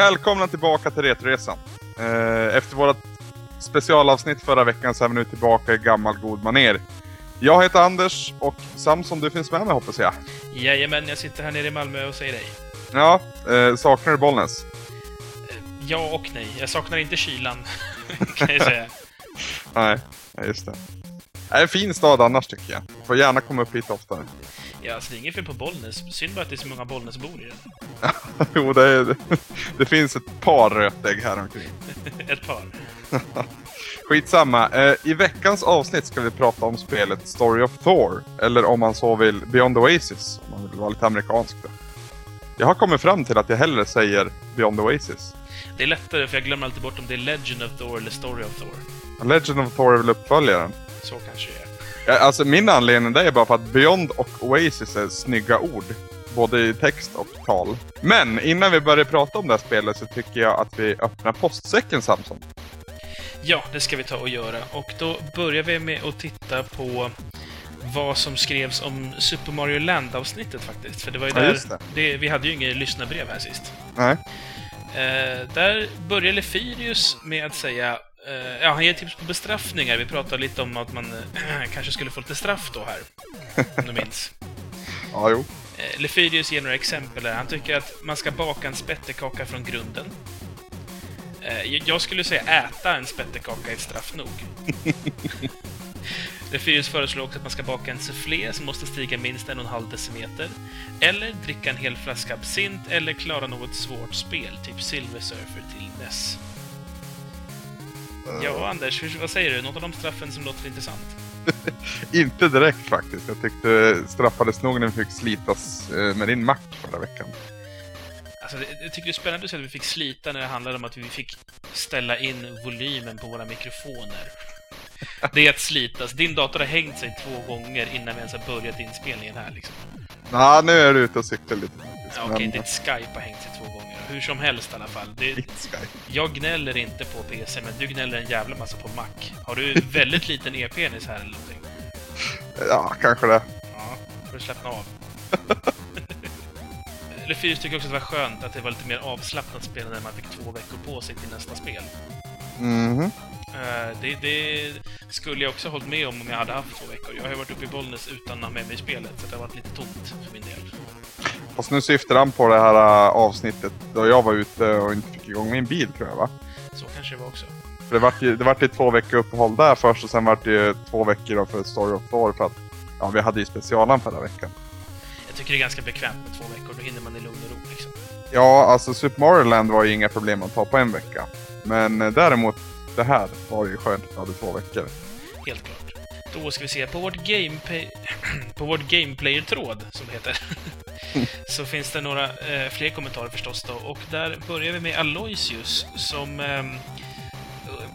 Välkomna tillbaka till Retresan. Eh, Efter vårt specialavsnitt förra veckan så är vi nu tillbaka i gammal god maner. Jag heter Anders och Samson, du finns med mig hoppas jag. Jajamän, jag sitter här nere i Malmö och säger hej. Ja, eh, saknar du Bollnäs? Ja och nej. Jag saknar inte kylan, kan jag säga. Nej, just det. Det är en fin stad annars tycker jag. Får gärna komma upp hit oftare. Ja, alltså det är inget fel på Bollnäs. Synd bara att det är så många Bollnäsbor i den. jo, det, är, det finns ett par rötägg här omkring. Ett par. Skitsamma. Eh, I veckans avsnitt ska vi prata om spelet Story of Thor. Eller om man så vill Beyond Oasis. Om man vill vara lite amerikansk då. Jag har kommit fram till att jag hellre säger Beyond Oasis. Det är lättare för jag glömmer alltid bort om det är Legend of Thor eller Story of Thor. Legend of Thor är väl uppföljaren. Så kanske det är. Alltså min anledning det är bara för att Beyond och Oasis är snygga ord. Både i text och tal. Men innan vi börjar prata om det här spelet så tycker jag att vi öppnar postsäcken Samson. Ja, det ska vi ta och göra. Och då börjar vi med att titta på vad som skrevs om Super Mario Land-avsnittet faktiskt. För det var ju Ja, där... det. det, vi hade ju inget lyssnarbrev här sist. Nej. Eh, där börjar Lefyrius med att säga eh, Ja, han ger tips på bestraffningar. Vi pratade lite om att man eh, kanske skulle få lite straff då här. Om du minns. Ja, jo. Eh, Lefyrius ger några exempel här. Han tycker att man ska baka en spettekaka från grunden. Jag- skulle säga äta en spettekaka är straff nog. Lefyrius föreslår också att man ska baka en soufflé som måste stiga minst en och en halv decimeter. Eller dricka en hel flaska absint eller klara något svårt spel, typ Silver Surfer till NES. Ja, Anders, hur, vad säger du? Något av de straffen som låter intressant? Inte direkt faktiskt. Jag tyckte straffades nog när vi fick slitas eh, med din mack förra veckan. Alltså, jag tycker det är spännande att se att vi fick slita när det handlade om att vi fick ställa in volymen på våra mikrofoner. Det är att slitas. Din dator har hängt sig två gånger innan vi ens har börjat inspelningen här liksom. Ja, nu är du ute och cyklar lite faktiskt. Ja, Okej, men- ditt Skype har hängt sig. Hur som helst i alla fall. Det, jag gnäller inte på PC, men du gnäller en jävla massa på Mac. Har du väldigt liten e-penis här eller någonting? Ja, kanske det. Ja, får du slappna av. Lefyrius tycker också att det var skönt att det var lite mer avslappnat spel när man fick två veckor på sig till nästa spel. Mhm. Eh, Det, det skulle jag också ha hållit med om om jag hade haft två veckor. Jag har ju varit uppe i Bollnäs utan att ha med mig spelet, så det har varit lite tomt för min del. Fast nu syftar han på det här äh, avsnittet då jag var ute och inte fick igång min bil tror jag va? Så kanske det var också. För det vart ju, det vart ju två veckor uppehåll där först och sen vart det ju två veckor då för Story of Thor för att ja, vi hade ju specialan förra veckan. Jag tycker det är ganska bekvämt med två veckor, då hinner man i lugn och ro liksom. Ja, alltså Super Mario Land var ju inga problem att ta på en vecka. Men eh, däremot det här var ju skönt att vi hade två veckor. Helt klart. Då ska vi se, på vårt gameplay... på vårt gameplayer-tråd, som det heter, så finns det några eh, fler kommentarer förstås då. Och där börjar vi med Aloysius, som ehm,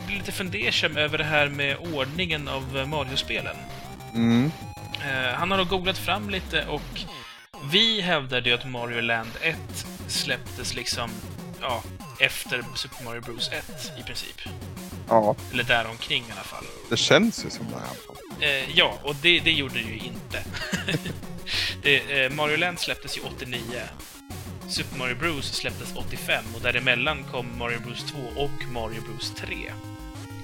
blir lite fundersam över det här med ordningen av eh, Mario-spelen. Mm. Eh, han har då googlat fram lite och vi hävdade ju att Mario Land 1 släpptes liksom, ja, efter Super Mario Bros 1 i princip. Ja, Eller däromkring i alla fall. Det känns ju som det i alla fall. Eh, ja, och det, det gjorde det ju inte. det, eh, Mario Land släpptes ju 89. Super Mario Bros släpptes 85 och däremellan kom Mario Bros 2 och Mario Bros 3.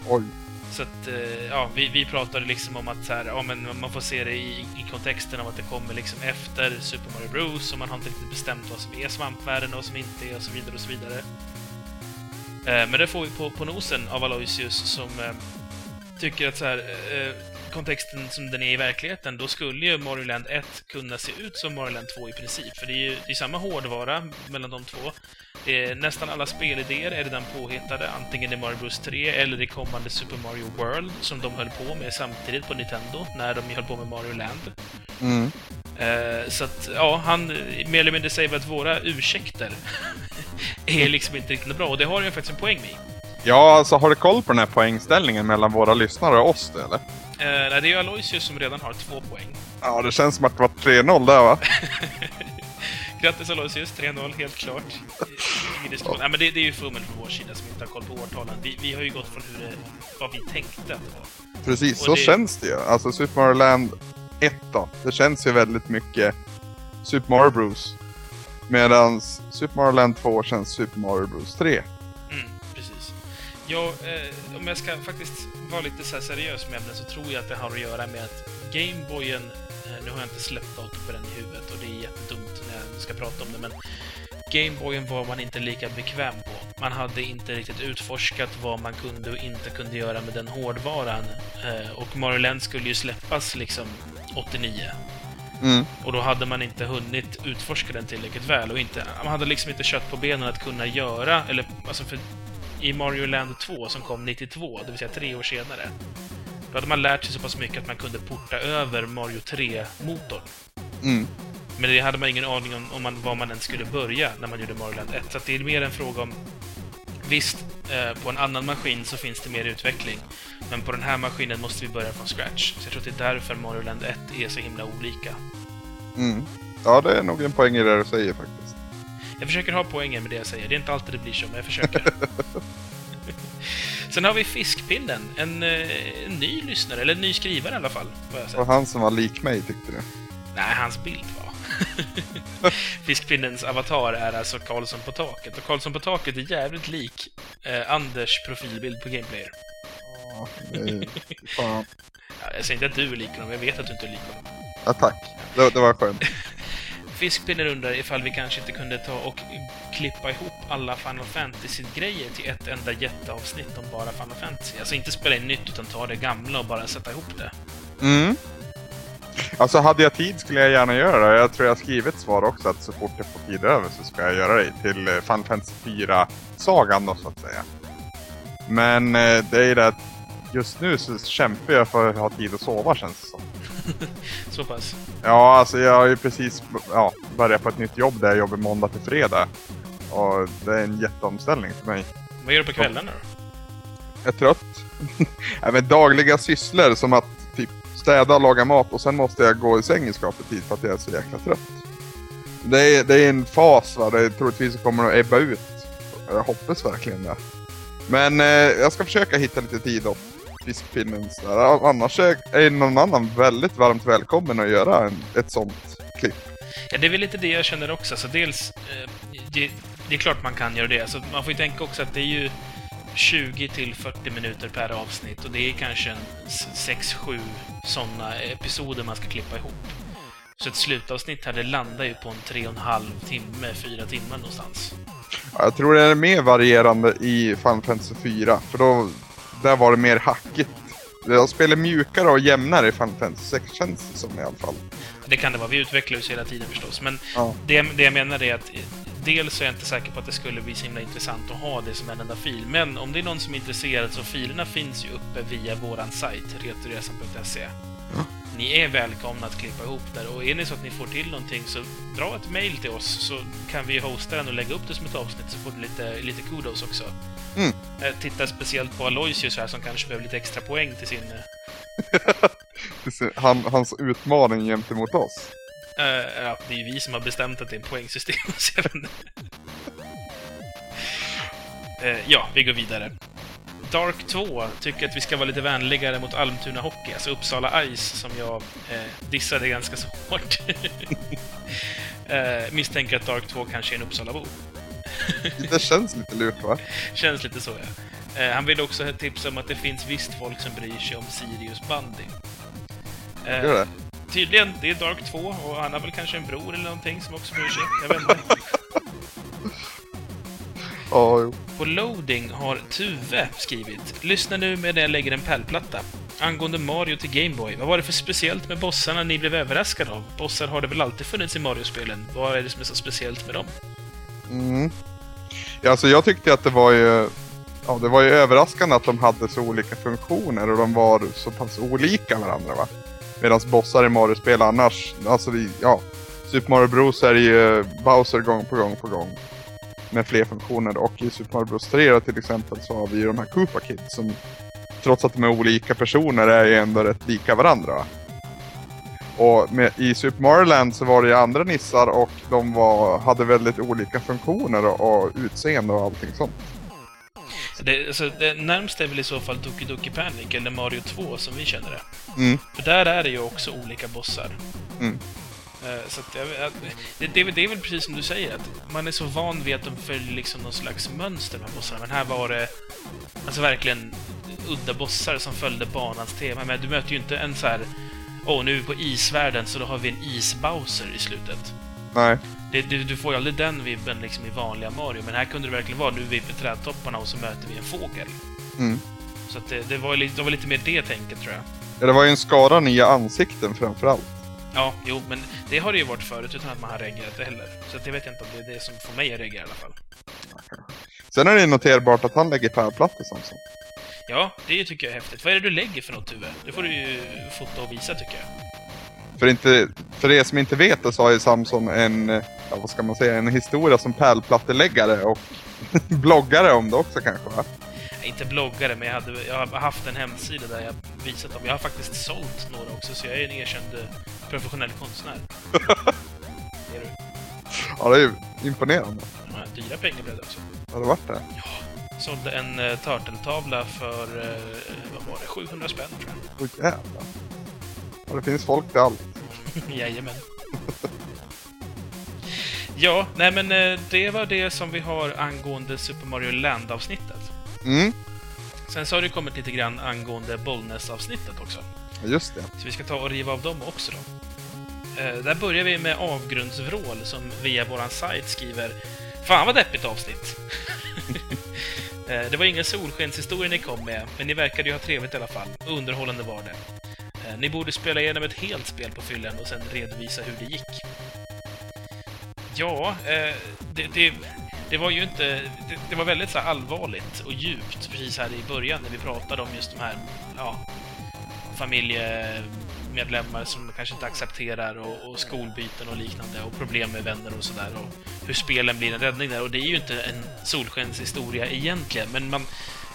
Oj. Så att, eh, ja, vi, vi pratade liksom om att så här, ja, men man får se det i, i kontexten av att det kommer liksom efter Super Mario Bros och man har inte riktigt bestämt vad som är svampvärlden och vad som inte är och så vidare och så vidare. Eh, men det får vi på, på nosen av Aloysius som eh, tycker att så här, eh, kontexten som den är i verkligheten, då skulle ju Mario Land 1 kunna se ut som Mario Land 2 i princip. För det är ju det är samma hårdvara mellan de två. Är, nästan alla spelidéer är redan påhittade, antingen i Mario Bros 3 eller i kommande Super Mario World, som de höll på med samtidigt på Nintendo, när de höll på med Mario Land. Mm. Eh, så att, ja, han eh, mer eller mindre säger att våra ursäkter är liksom inte riktigt bra, och det har han ju faktiskt en poäng med. Ja, alltså har du koll på den här poängställningen mellan våra lyssnare och oss eller? Eh, nej, det är ju Aloysius som redan har två poäng. Ja, det känns som att det var 3-0 där va? Grattis Aloysius, 3-0 helt klart. Ingen diskussion. Nej, men det, det är ju fummel från vår sida som inte har koll på årtalen. Vi, vi har ju gått från hur det, vad vi tänkte att det var. Precis, Och så det- känns det ju. Alltså Super Mario Land 1 då. Det känns ju väldigt mycket Super Mario Bros. Medan Super Mario Land 2 känns Super Mario Bros 3. Ja, eh, om jag ska faktiskt vara lite så seriös med ämnet så tror jag att det har att göra med att Gameboyen, eh, nu har jag inte släppt datum på den i huvudet och det är jättedumt när jag ska prata om det, men Gameboyen var man inte lika bekväm på. Man hade inte riktigt utforskat vad man kunde och inte kunde göra med den hårdvaran. Eh, och Mario Land skulle ju släppas liksom 89. Mm. Och då hade man inte hunnit utforska den tillräckligt väl och inte, man hade liksom inte kött på benen att kunna göra, eller alltså för i Mario Land 2 som kom 92, det vill säga tre år senare, då hade man lärt sig så pass mycket att man kunde porta över Mario 3-motorn. Mm. Men det hade man ingen aning om, om man, var man ens skulle börja när man gjorde Mario Land 1. Så att det är mer en fråga om... Visst, eh, på en annan maskin så finns det mer utveckling. Men på den här maskinen måste vi börja från scratch. Så jag tror att det är därför Mario Land 1 är så himla olika. Mm. Ja, det är nog en poäng i det du säger faktiskt. Jag försöker ha poängen med det jag säger. Det är inte alltid det blir så, men jag försöker. Sen har vi Fiskpinnen, en, eh, en ny lyssnare, eller en ny skrivare i alla fall. Var han som var lik mig tyckte du. Nej, hans bild var. Fiskpinnens avatar är alltså Karlsson på taket. Och Karlsson på taket är jävligt lik eh, Anders profilbild på Gameplayer. Ja, det är... Fan. Ja, jag säger inte att du är lik honom, jag vet att du inte är lik honom. Ja, tack. Det, det var skönt. Fiskpinnen undrar ifall vi kanske inte kunde ta och klippa ihop alla Final Fantasy-grejer till ett enda jätteavsnitt om bara Final Fantasy. Alltså inte spela in nytt, utan ta det gamla och bara sätta ihop det. Mm. Alltså hade jag tid skulle jag gärna göra det. Jag tror jag har skrivit svar också att så fort jag får tid över så ska jag göra det till eh, Final Fantasy 4-sagan då så att säga. Men eh, det är ju det att just nu så kämpar jag för att ha tid att sova känns det som. Så pass. Ja, alltså jag har ju precis ja, börjat på ett nytt jobb där jag jobbar måndag till fredag. Och det är en jätteomställning för mig. Vad gör du på kvällarna då? Jag är trött. Även dagliga sysslor som att typ städa och laga mat och sen måste jag gå i säng i skaplig tid för att jag är så jäkla trött. Det är, det är en fas va, det troligtvis kommer att ebba ut. Jag hoppas verkligen det. Men eh, jag ska försöka hitta lite tid åt fiskpinnen. Annars är någon annan väldigt varmt välkommen att göra en, ett sånt klipp. Ja, det är väl lite det jag känner också. Så dels, eh, det, det är klart man kan göra det. Alltså, man får ju tänka också att det är ju 20 till 40 minuter per avsnitt och det är kanske en 6-7 sådana episoder man ska klippa ihop. Så ett slutavsnitt här, det landar ju på en 3,5 timme, 4 timmar någonstans. Ja, Jag tror det är mer varierande i Final Fantasy 4. För då, där var det mer hackigt. Jag spelar mjukare och jämnare i Final Fantasy 6 känns det som i alla fall. Det kan det vara, vi utvecklar oss hela tiden förstås. Men Ja. det, det jag menar är att dels är jag inte säker på att det skulle bli så himla intressant att ha det som en enda fil. Men om det är någon som är intresserad så filerna finns ju uppe via våran sajt, retoresan.se. Ja. Ni är välkomna att klippa ihop där och är det så att ni får till någonting så dra ett mail till oss så kan vi hosta den och lägga upp det som ett avsnitt så får du lite, lite kudos också. Mm. Jag tittar speciellt på Aloysius här som kanske behöver lite extra poäng till sin... eh, Han, hans utmaning gentemot oss. eh, ja, det är ju vi som har bestämt att det är en poängsystem. Eh, ja, vi går vidare. Dark 2 tycker att vi ska vara lite vänligare mot Almtuna Hockey, alltså Uppsala Ice, som jag eh, dissade ganska så hårt. eh, misstänker att Dark 2 kanske är en Uppsalabo. Det känns lite lurt va? Känns lite så, ja. Eh, han vill också tipsa om att det finns visst folk som bryr sig om Sirius Bandy. Eh, Gör det? Tydligen, det är Dark 2 och han har väl kanske en bror eller någonting som också bryr sig. Jag vet inte. Ja, jo. På loading har Tuve skrivit Lyssna nu med när jag lägger en pärlplatta. Angående Mario till Gameboy, vad var det för speciellt med bossarna ni blev överraskade av? Bossar har det väl alltid funnits i Mario-spelen? Vad är det som är så speciellt med dem? Mm. Ja, alltså jag tyckte att det var ju... Ja, det var ju överraskande att de hade så olika funktioner och de var så pass olika varandra va. Medan bossar i Mario-spel annars, alltså ja. Super Mario Bros är ju Bowser gång på gång på gång. Med fler funktioner och i Super Mario Bros 3 då, till exempel så har vi ju de här Koopa Kids som trots att de är olika personer är ju ändå rätt lika varandra. va. Och med, i Super Mario Land så var det ju andra nissar och de var, hade väldigt olika funktioner och, och utseende och allting sånt. Det, alltså, det närmsta är väl i så fall Doki Doki Panic eller Mario 2 som vi känner det. Mm. För där är det ju också olika bossar. Mm. Eh, Så att, det, är väl- det är väl precis som du säger, att man är så van vid att de följer liksom någon slags mönster med bossarna, men här var det alltså verkligen udda bossar som följde banans tema. Men du möter ju inte en så här Åh, nu är vi på isvärlden, så då har vi en isbowser i slutet. Nej. Det, det, du får ju aldrig den vibben liksom i vanliga Mario, men här kunde det verkligen vara nu är vi på trädtopparna och så möter vi en fågel. Mm. Så att det, det, var, lite, det var lite mer det tänket, tror jag. Ja, det var ju en skara nya ansikten framförallt. Ja, jo, men det har det ju varit förut utan att man har reagerat det heller. Så det vet jag inte om det är det som får mig att reagera i alla fall. Sen är det noterbart att han lägger pärlplattor Samson. Ja, det tycker jag är häftigt. Vad är det du lägger för något, Tuve? Det får du ju fota och visa, tycker jag. För, inte, för er som inte vet det så har ju Samson en, ja, vad ska man säga, en historia som pärlplatteläggare och bloggare om det också kanske va? Inte bloggare, men jag, hade, jag har haft en hemsida där jag visat dem. Jag har faktiskt sålt några också, så jag är en erkänd eh, professionell konstnär. det är du. Ja, det är ju imponerande. Ja, Dyra pengar blev det också. Har det varit det? Sålde en uh, Turtle-tavla för, eh, vad var det, 700 spänn tror jag. Åh jävlar. Ja, det finns folk till allt. Jajamän. Ja, nej men eh, det var det som vi har angående Super Mario Land-avsnittet. Mm, Sen så har det kommit lite grann angående Bollnäs-avsnittet också. just det. Så vi ska ta och riva av dem också då. Eh, där börjar vi med Avgrundsvrål som via våran sajt skriver Fan vad deppigt avsnitt! eh, det var ingen solskenshistoria ni kom med, men ni verkade ju ha trevligt i alla fall. Och underhållande var det. Eh, ni borde spela igenom ett helt spel på fyllen och sen redovisa hur det gick. Ja, eh, det, det, det var ju inte... Det, det var väldigt så allvarligt och djupt precis här i början när vi pratade om just de här, ja, familjemedlemmar som kanske inte accepterar och, och skolbyten och liknande och problem med vänner och sådär och hur spelen blir en räddning där. Och det är ju inte en solskenshistoria egentligen, men man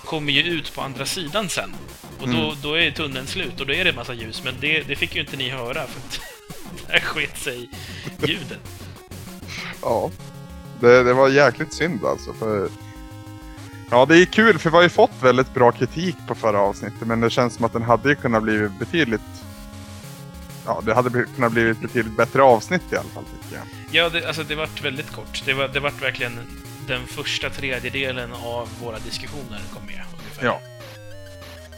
kommer ju ut på andra sidan sen. Och då, Mm. då är tunneln slut och då är det en massa ljus, men det, det fick ju inte ni höra för att där sket sig ljudet. Ja. Det, det var jäkligt synd alltså. För... Ja, det är kul för vi har ju fått väldigt bra kritik på förra avsnittet. Men det känns som att den hade ju kunnat bli betydligt... Ja, det hade kunnat bli ett betydligt bättre avsnitt i alla fall tycker jag. Ja, det, alltså det vart väldigt kort. Det, var, det vart verkligen den första tredjedelen av våra diskussioner kom med. Ungefär. Ja.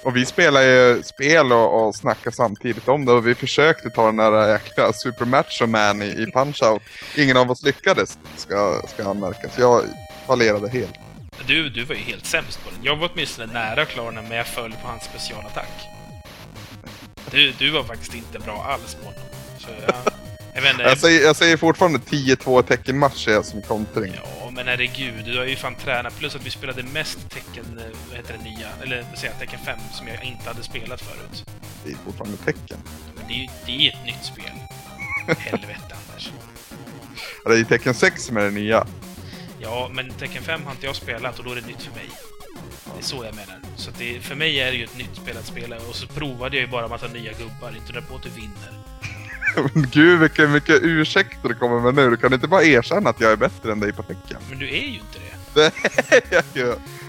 Och vi spelar ju spel och, och snackar samtidigt om det. Och vi försökte ta den där jäkla Super Macho Man i, i Punch-Out. Ingen av oss lyckades, ska, ska anmärkas. Jag fallerade helt. Du, du var ju helt sämst på den. Jag var åtminstone nära att klara den, men jag föll på hans specialattack. Du, du var faktiskt inte bra alls på honom. Så jag, jag Jag säger, jag säger fortfarande 10-2 teckenmatch som kontring. Ja, men herregud, du har ju fan tränat. Plus att vi spelade mest tecken, eh, vad heter det, nya? Eller vad säger jag, tecken 5, som jag inte hade spelat förut. Det är fortfarande tecken. Men det är ju det är ett nytt spel. Helvete, Anders. Ja, Det är ju tecken 6 som är det nya. Ja, men tecken 5 har inte jag spelat och då är det nytt för mig. Det är så jag menar. Så att det, för mig är det ju ett nytt spel att spela och så provade jag ju bara massa nya gubbar, inte dra på att du vinner. Men Gud vilken mycket ursäkter du kommer med nu. Du kan inte bara erkänna att jag är bättre än dig på tecken. Men du är ju inte det.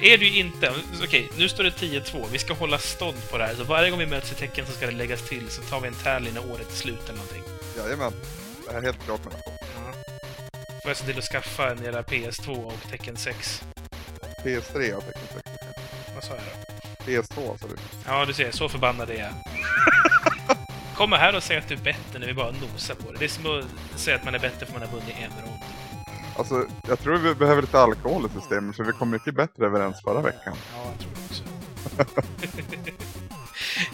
Är du inte... Okej, nu står det 10-2. Vi ska hålla stånd på det här. Så varje gång vi möts i tecken så ska det läggas till, så tar vi en tally när året är slut eller någonting. Jajamän. Det här är helt klart med det. Ja. Får jag se till att skaffa en jävla PS2 och tecken 6. PS3 och tecken 6. Vad sa jag då? PS2 alltså du. Ja, du ser. Så förbannad är jag. Kommer här och säger att du är bättre när vi bara nosar på det. Det är som att säga att man är bättre för man har vunnit en rond. Alltså, jag tror vi behöver lite alkohol i systemet för vi kom mycket bättre överens förra veckan. Ja, jag tror det också.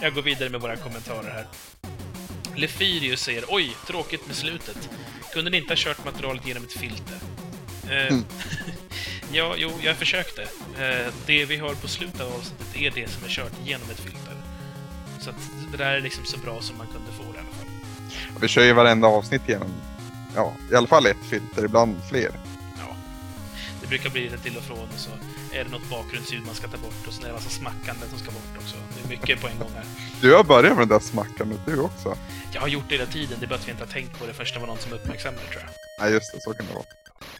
jag går vidare med våra kommentarer här. Lefirius säger Oj, tråkigt med slutet. Kunde ni inte ha kört materialet genom ett filter? Eh, Mm. ja, jo, jag försökte. Eh, det vi har på slutet av avsnittet är det som är kört genom ett filter. Så att det där är liksom så bra som man kunde få det i alla fall. Vi kör ju varenda avsnitt genom, ja, i alla fall ett filter, ibland fler. Ja. Det brukar bli lite till och från och så är det något bakgrundsljud man ska ta bort och så är det massa smackande som ska bort också. Det är mycket på en gång här. Du har börjat med det där smackandet du också. Jag har gjort det hela tiden, det är bara att vi inte har tänkt på det förrän det var någon som uppmärksammade det, tror jag. Nej just det, så kan det vara.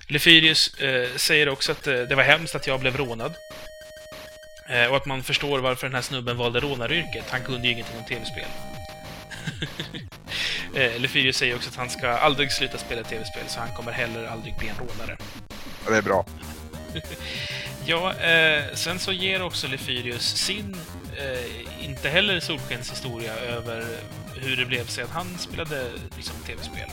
Lefyrius eh, säger också att eh, det var hemskt att jag blev rånad. Eh, och att man förstår varför den här snubben valde rånaryrket. Han kunde ju ingenting om tv-spel. Eh, Lefyrius säger också att han ska aldrig sluta spela tv-spel, så han kommer heller aldrig bli en rånare. Det är bra. Ja, eh, sen så ger också Lefyrius sin, eh, inte heller solskenshistoria över hur det blev sig att han spelade liksom, tv-spel.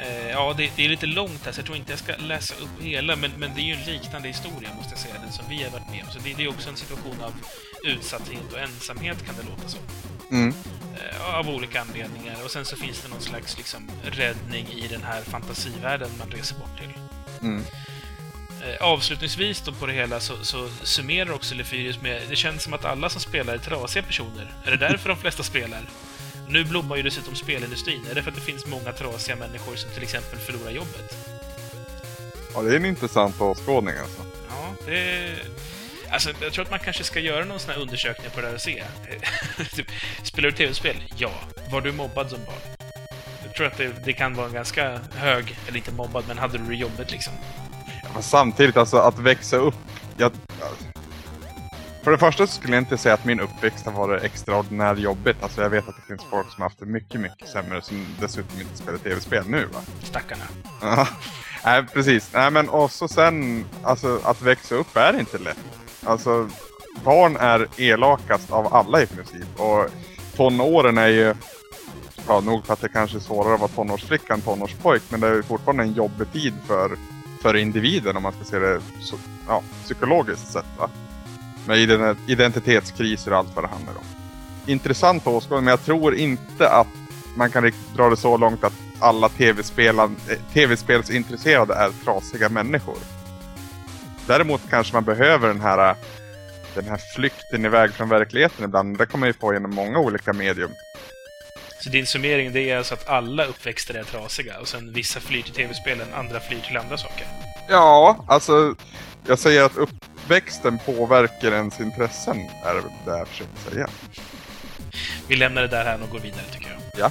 Eh, ja, det, det, är lite långt här, så jag tror inte jag ska läsa upp hela, men, men det är ju en liknande historia, måste jag säga, den som vi har varit med om. Så det, det är också en situation av utsatthet och ensamhet, kan det låta som. Mm. Eh, av olika anledningar. Och sen så finns det någon slags liksom, räddning i den här fantasivärlden man reser bort till. Mm. Eh, avslutningsvis då på det hela så, så summerar också Lefyrius med det känns som att alla som spelar är trasiga personer. Är det därför de flesta spelar? Nu blommar ju dessutom spelindustrin. Är det för att det finns många trasiga människor som till exempel förlorar jobbet? Ja, det är en intressant åskådning alltså. Ja, det... Alltså, jag tror att man kanske ska göra någon sån här undersökning på det här och se. typ, spelar du tv-spel? Ja. Var du mobbad som barn? Jag tror att det, det, kan vara en ganska hög, eller inte mobbad, men hade du det jobbet liksom? Ja, samtidigt, alltså att växa upp. Jag, för det första skulle jag inte säga att min uppväxt har varit extraordinärt jobbigt. Alltså jag vet att det finns folk som har haft det mycket, mycket sämre som dessutom inte spelar tv-spel nu va. Stackarna. Ja, nej precis. Nej men och så sen, alltså att växa upp är inte lätt. Alltså barn är elakast av alla i princip. Och tonåren är ju, ja nog för att det kanske är svårare att vara tonårsflicka än tonårspojk. Men det är fortfarande en jobbig tid för, för individen om man ska se det så, ja, psykologiskt sett va. Med identitetskriser och allt vad det handlar om. Intressant åskådning, men jag tror inte att man kan dra det så långt att alla tv-spelsintresserade TV är trasiga människor. Däremot kanske man behöver den här, den här flykten iväg från verkligheten ibland. Det kommer man ju få genom många olika medium. Så din summering det är alltså att alla uppväxter är trasiga och sen vissa flyr till tv-spelen, andra flyr till andra saker? Ja, alltså jag säger att uppväxten påverkar ens intressen, är det det jag försöker säga. Vi lämnar det där här och går vidare, tycker jag. Ja.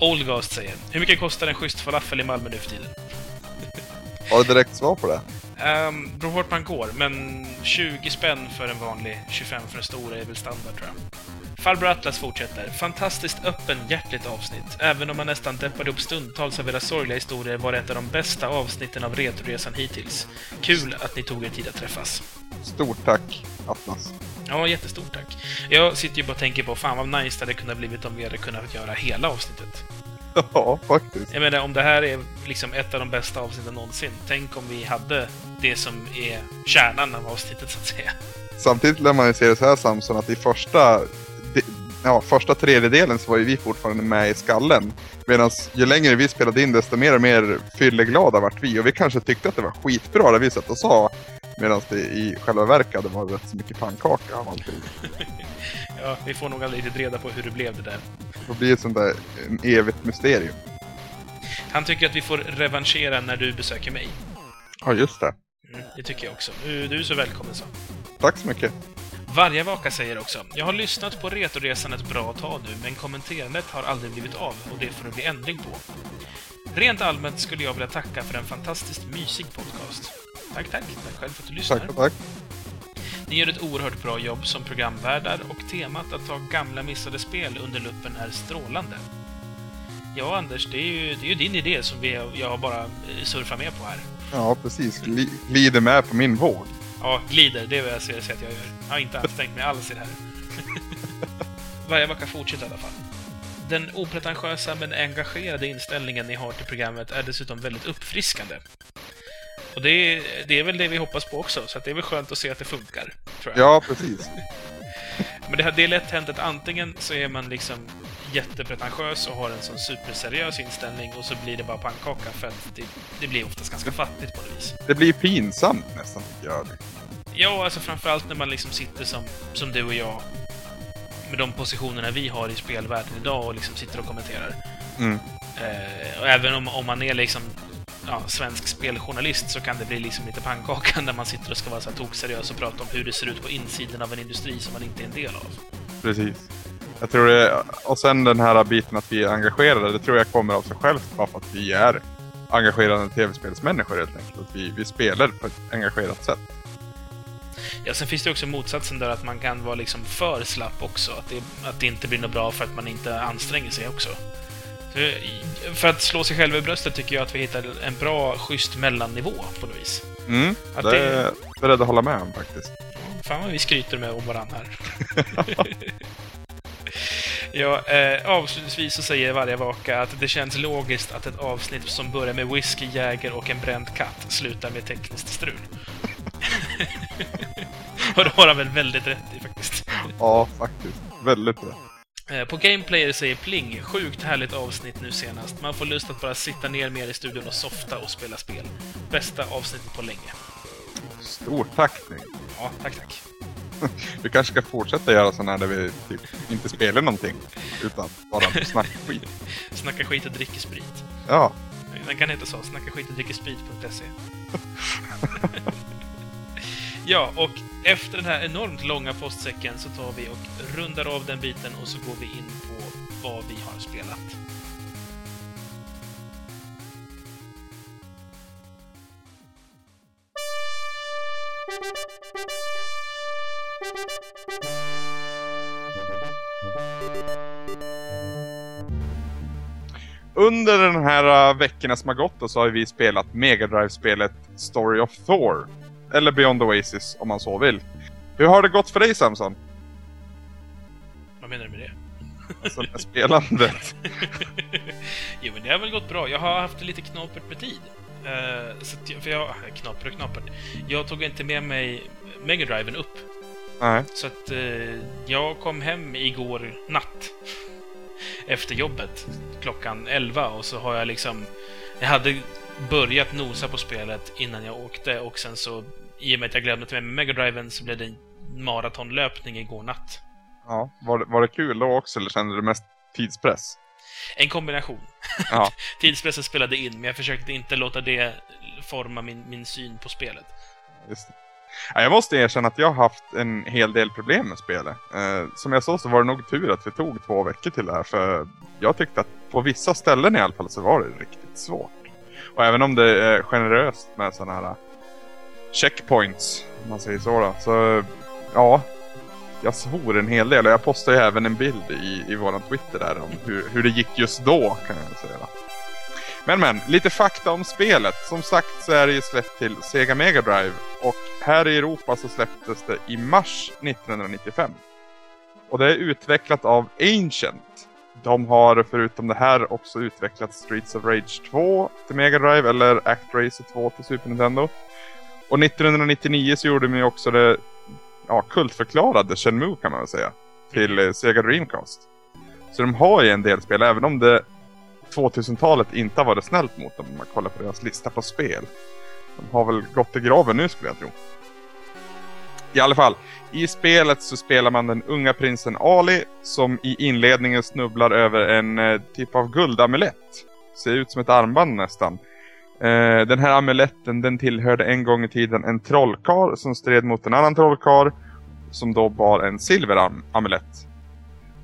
Oldgast säger, hur mycket kostar en schysst falafel i Malmö nu för tiden? Har du direkt svar på det? Um, beror på vart man går, men 20 spänn för en vanlig, 25 för en stor är väl standard tror jag. Farbror Atlas fortsätter. Fantastiskt öppen, hjärtligt avsnitt. Även om man nästan deppade upp stundtals av era sorgliga historier var det ett av de bästa avsnitten av Retroresan hittills. Kul att ni tog er tid att träffas. Stort tack, Atlas. Ja, jättestort tack. Jag sitter ju bara och tänker på fan vad nice det hade kunnat blivit om vi hade kunnat göra hela avsnittet. Ja, faktiskt. Jag menar, om det här är liksom ett av de bästa avsnitten någonsin, tänk om vi hade det som är kärnan av avsnittet, så att säga. Samtidigt lär man ju se det så här, Samson, att i första ja, första tredjedelen så var ju vi fortfarande med i skallen. Medan ju längre vi spelade in desto mer och mer fylleglada vart vi. Och vi kanske tyckte att det var skitbra det vi satt och sa. Medan det i själva verket var rätt så mycket pannkaka av allting. ja, vi får nog aldrig riktigt reda på hur det blev det där. Det blir ett sånt där en evigt mysterium. Han tycker att vi får revanschera när du besöker mig. Ja, just det. Mm, det tycker jag också. Du, du är så välkommen så. Tack så mycket. Vargavaka säger också Jag har lyssnat på Retoresan ett bra tag nu, men kommenterandet har aldrig blivit av och det får det bli ändring på. Rent allmänt skulle jag vilja tacka för en fantastiskt mysig podcast. Tack, tack. Tack själv för att du lyssnar. Tack, tack. Ni gör ett oerhört bra jobb som programvärdar och temat att ta gamla missade spel under luppen är strålande. Ja, Anders, det är ju, det är ju din idé som vi, jag bara surfat med på här. Ja, precis. Glider med på min våg. Ja, glider. Det är vad jag ser att jag gör. Jag har inte ansträngt mig alls i det här. Varje vecka fortsätter i alla fall. Den opretentiösa men engagerade inställningen ni har till programmet är dessutom väldigt uppfriskande. Och det är, det är väl det vi hoppas på också, så det är väl skönt att se att det funkar. Tror jag. Ja, precis. men det, det är lätt hänt att antingen så är man liksom jättepretentiös och har en sån superseriös inställning och så blir det bara pannkaka för att det, det blir oftast ganska fattigt på något vis. Det blir pinsamt nästan, tycker jag. Ja, alltså framförallt när man liksom sitter som, som du och jag med de positionerna vi har i spelvärlden idag och liksom sitter och kommenterar. Mm. Eh, och även om, om man är liksom ja, svensk speljournalist så kan det bli liksom lite pannkaka när man sitter och ska vara så tokseriös och prata om hur det ser ut på insidan av en industri som man inte är en del av. Precis. Jag tror det, och sen den här biten att vi är engagerade, det tror jag kommer av sig självt bara för att vi är engagerade tv-spelsmänniskor helt enkelt. Vi, vi spelar på ett engagerat sätt. Ja, sen finns det också motsatsen där att man kan vara liksom för slapp också. Att det, att det inte blir något bra för att man inte anstränger sig också. För, att slå sig själv i bröstet tycker jag att vi hittar en bra, schysst mellannivå på något vis. Mm, Att det det- är jag beredd att hålla med om faktiskt. Fan vad vi skryter med om varandra här. ja, eh, avslutningsvis så säger varje vaka att det känns logiskt att ett avsnitt som börjar med whisky, jäger och en bränd katt slutar med tekniskt strul. och det har han väl väldigt rätt i faktiskt. Ja, faktiskt. Väldigt bra. Eh, På Gameplayer säger Pling, sjukt härligt avsnitt nu senast. Man får lust att bara sitta ner mer i studion och softa och spela spel. Bästa avsnittet på länge. Stort tack Nick. Ja, tack, tack. Vi kanske ska fortsätta göra sådana här där vi typ inte spelar någonting. Utan bara snackar skit. Snacka skit och dricker sprit. Ja, Den kan heta så, snacka skit och dricker sprit.se. ja, och efter den här enormt långa postsäcken så tar vi och rundar av den biten och så går vi in på vad vi har spelat. Under den här uh, veckorna som har gått så har vi spelat Mega Drive-spelet Story of Thor. Eller Beyond Oasis om man så vill. Hur har det gått för dig Samson? Vad menar du med det? Alltså med spelandet. jo, men det har väl gått bra. Jag har haft lite knapert med tid. Eh, så att jag, för jag, knapert och knapert. Jag tog inte med mig Mega Driven upp. Nej. Så att eh, jag kom hem igår natt. Efter jobbet. Klockan 11 och så har jag liksom... Jag hade börjat nosa på spelet innan jag åkte och sen så i och med att jag glömde ta med mig Mega Driven så blev det en maratonlöpning igår natt. Ja, var, det- var det kul då också eller kände du mest tidspress? En kombination. Ja. Tidspressen spelade in, men jag försökte inte låta det forma min, min syn på spelet. Just det. Jag måste erkänna att jag har haft en hel del problem med spelet. Eh, som jag sa så var det nog tur att vi tog två veckor till det här. För jag tyckte att på vissa ställen i alla fall så var det riktigt svårt. Och även om det är generöst med sådana här checkpoints, om man säger så då. Så ja, jag svor en hel del. Och jag postade ju även en bild i, i våran Twitter där om hur, hur det gick just då kan jag säga. Men men, lite fakta om spelet. Som sagt så är det ju släppt till Sega Mega Drive och här i Europa så släpptes det i mars 1995. Och det är utvecklat av Ancient. De har förutom det här också utvecklat Streets of Rage 2 till Mega Drive eller Racer 2 till Super Nintendo. Och 1999 så gjorde de ju också det ja, kultförklarade Shenmue kan man väl säga. Till eh, Sega Dreamcast. Så de har ju en del spel även om det 2000-talet inte har varit snällt mot dem om man kollar på deras lista på spel. De har väl gått i graven nu skulle jag tro. I alla fall, i spelet så spelar man den unga prinsen Ali som i inledningen snubblar över en eh, typ av guldamulett. Ser ut som ett armband nästan. Eh, den här amuletten den tillhörde en gång i tiden en trollkar som stred mot en annan trollkar som då bar en silveramulett.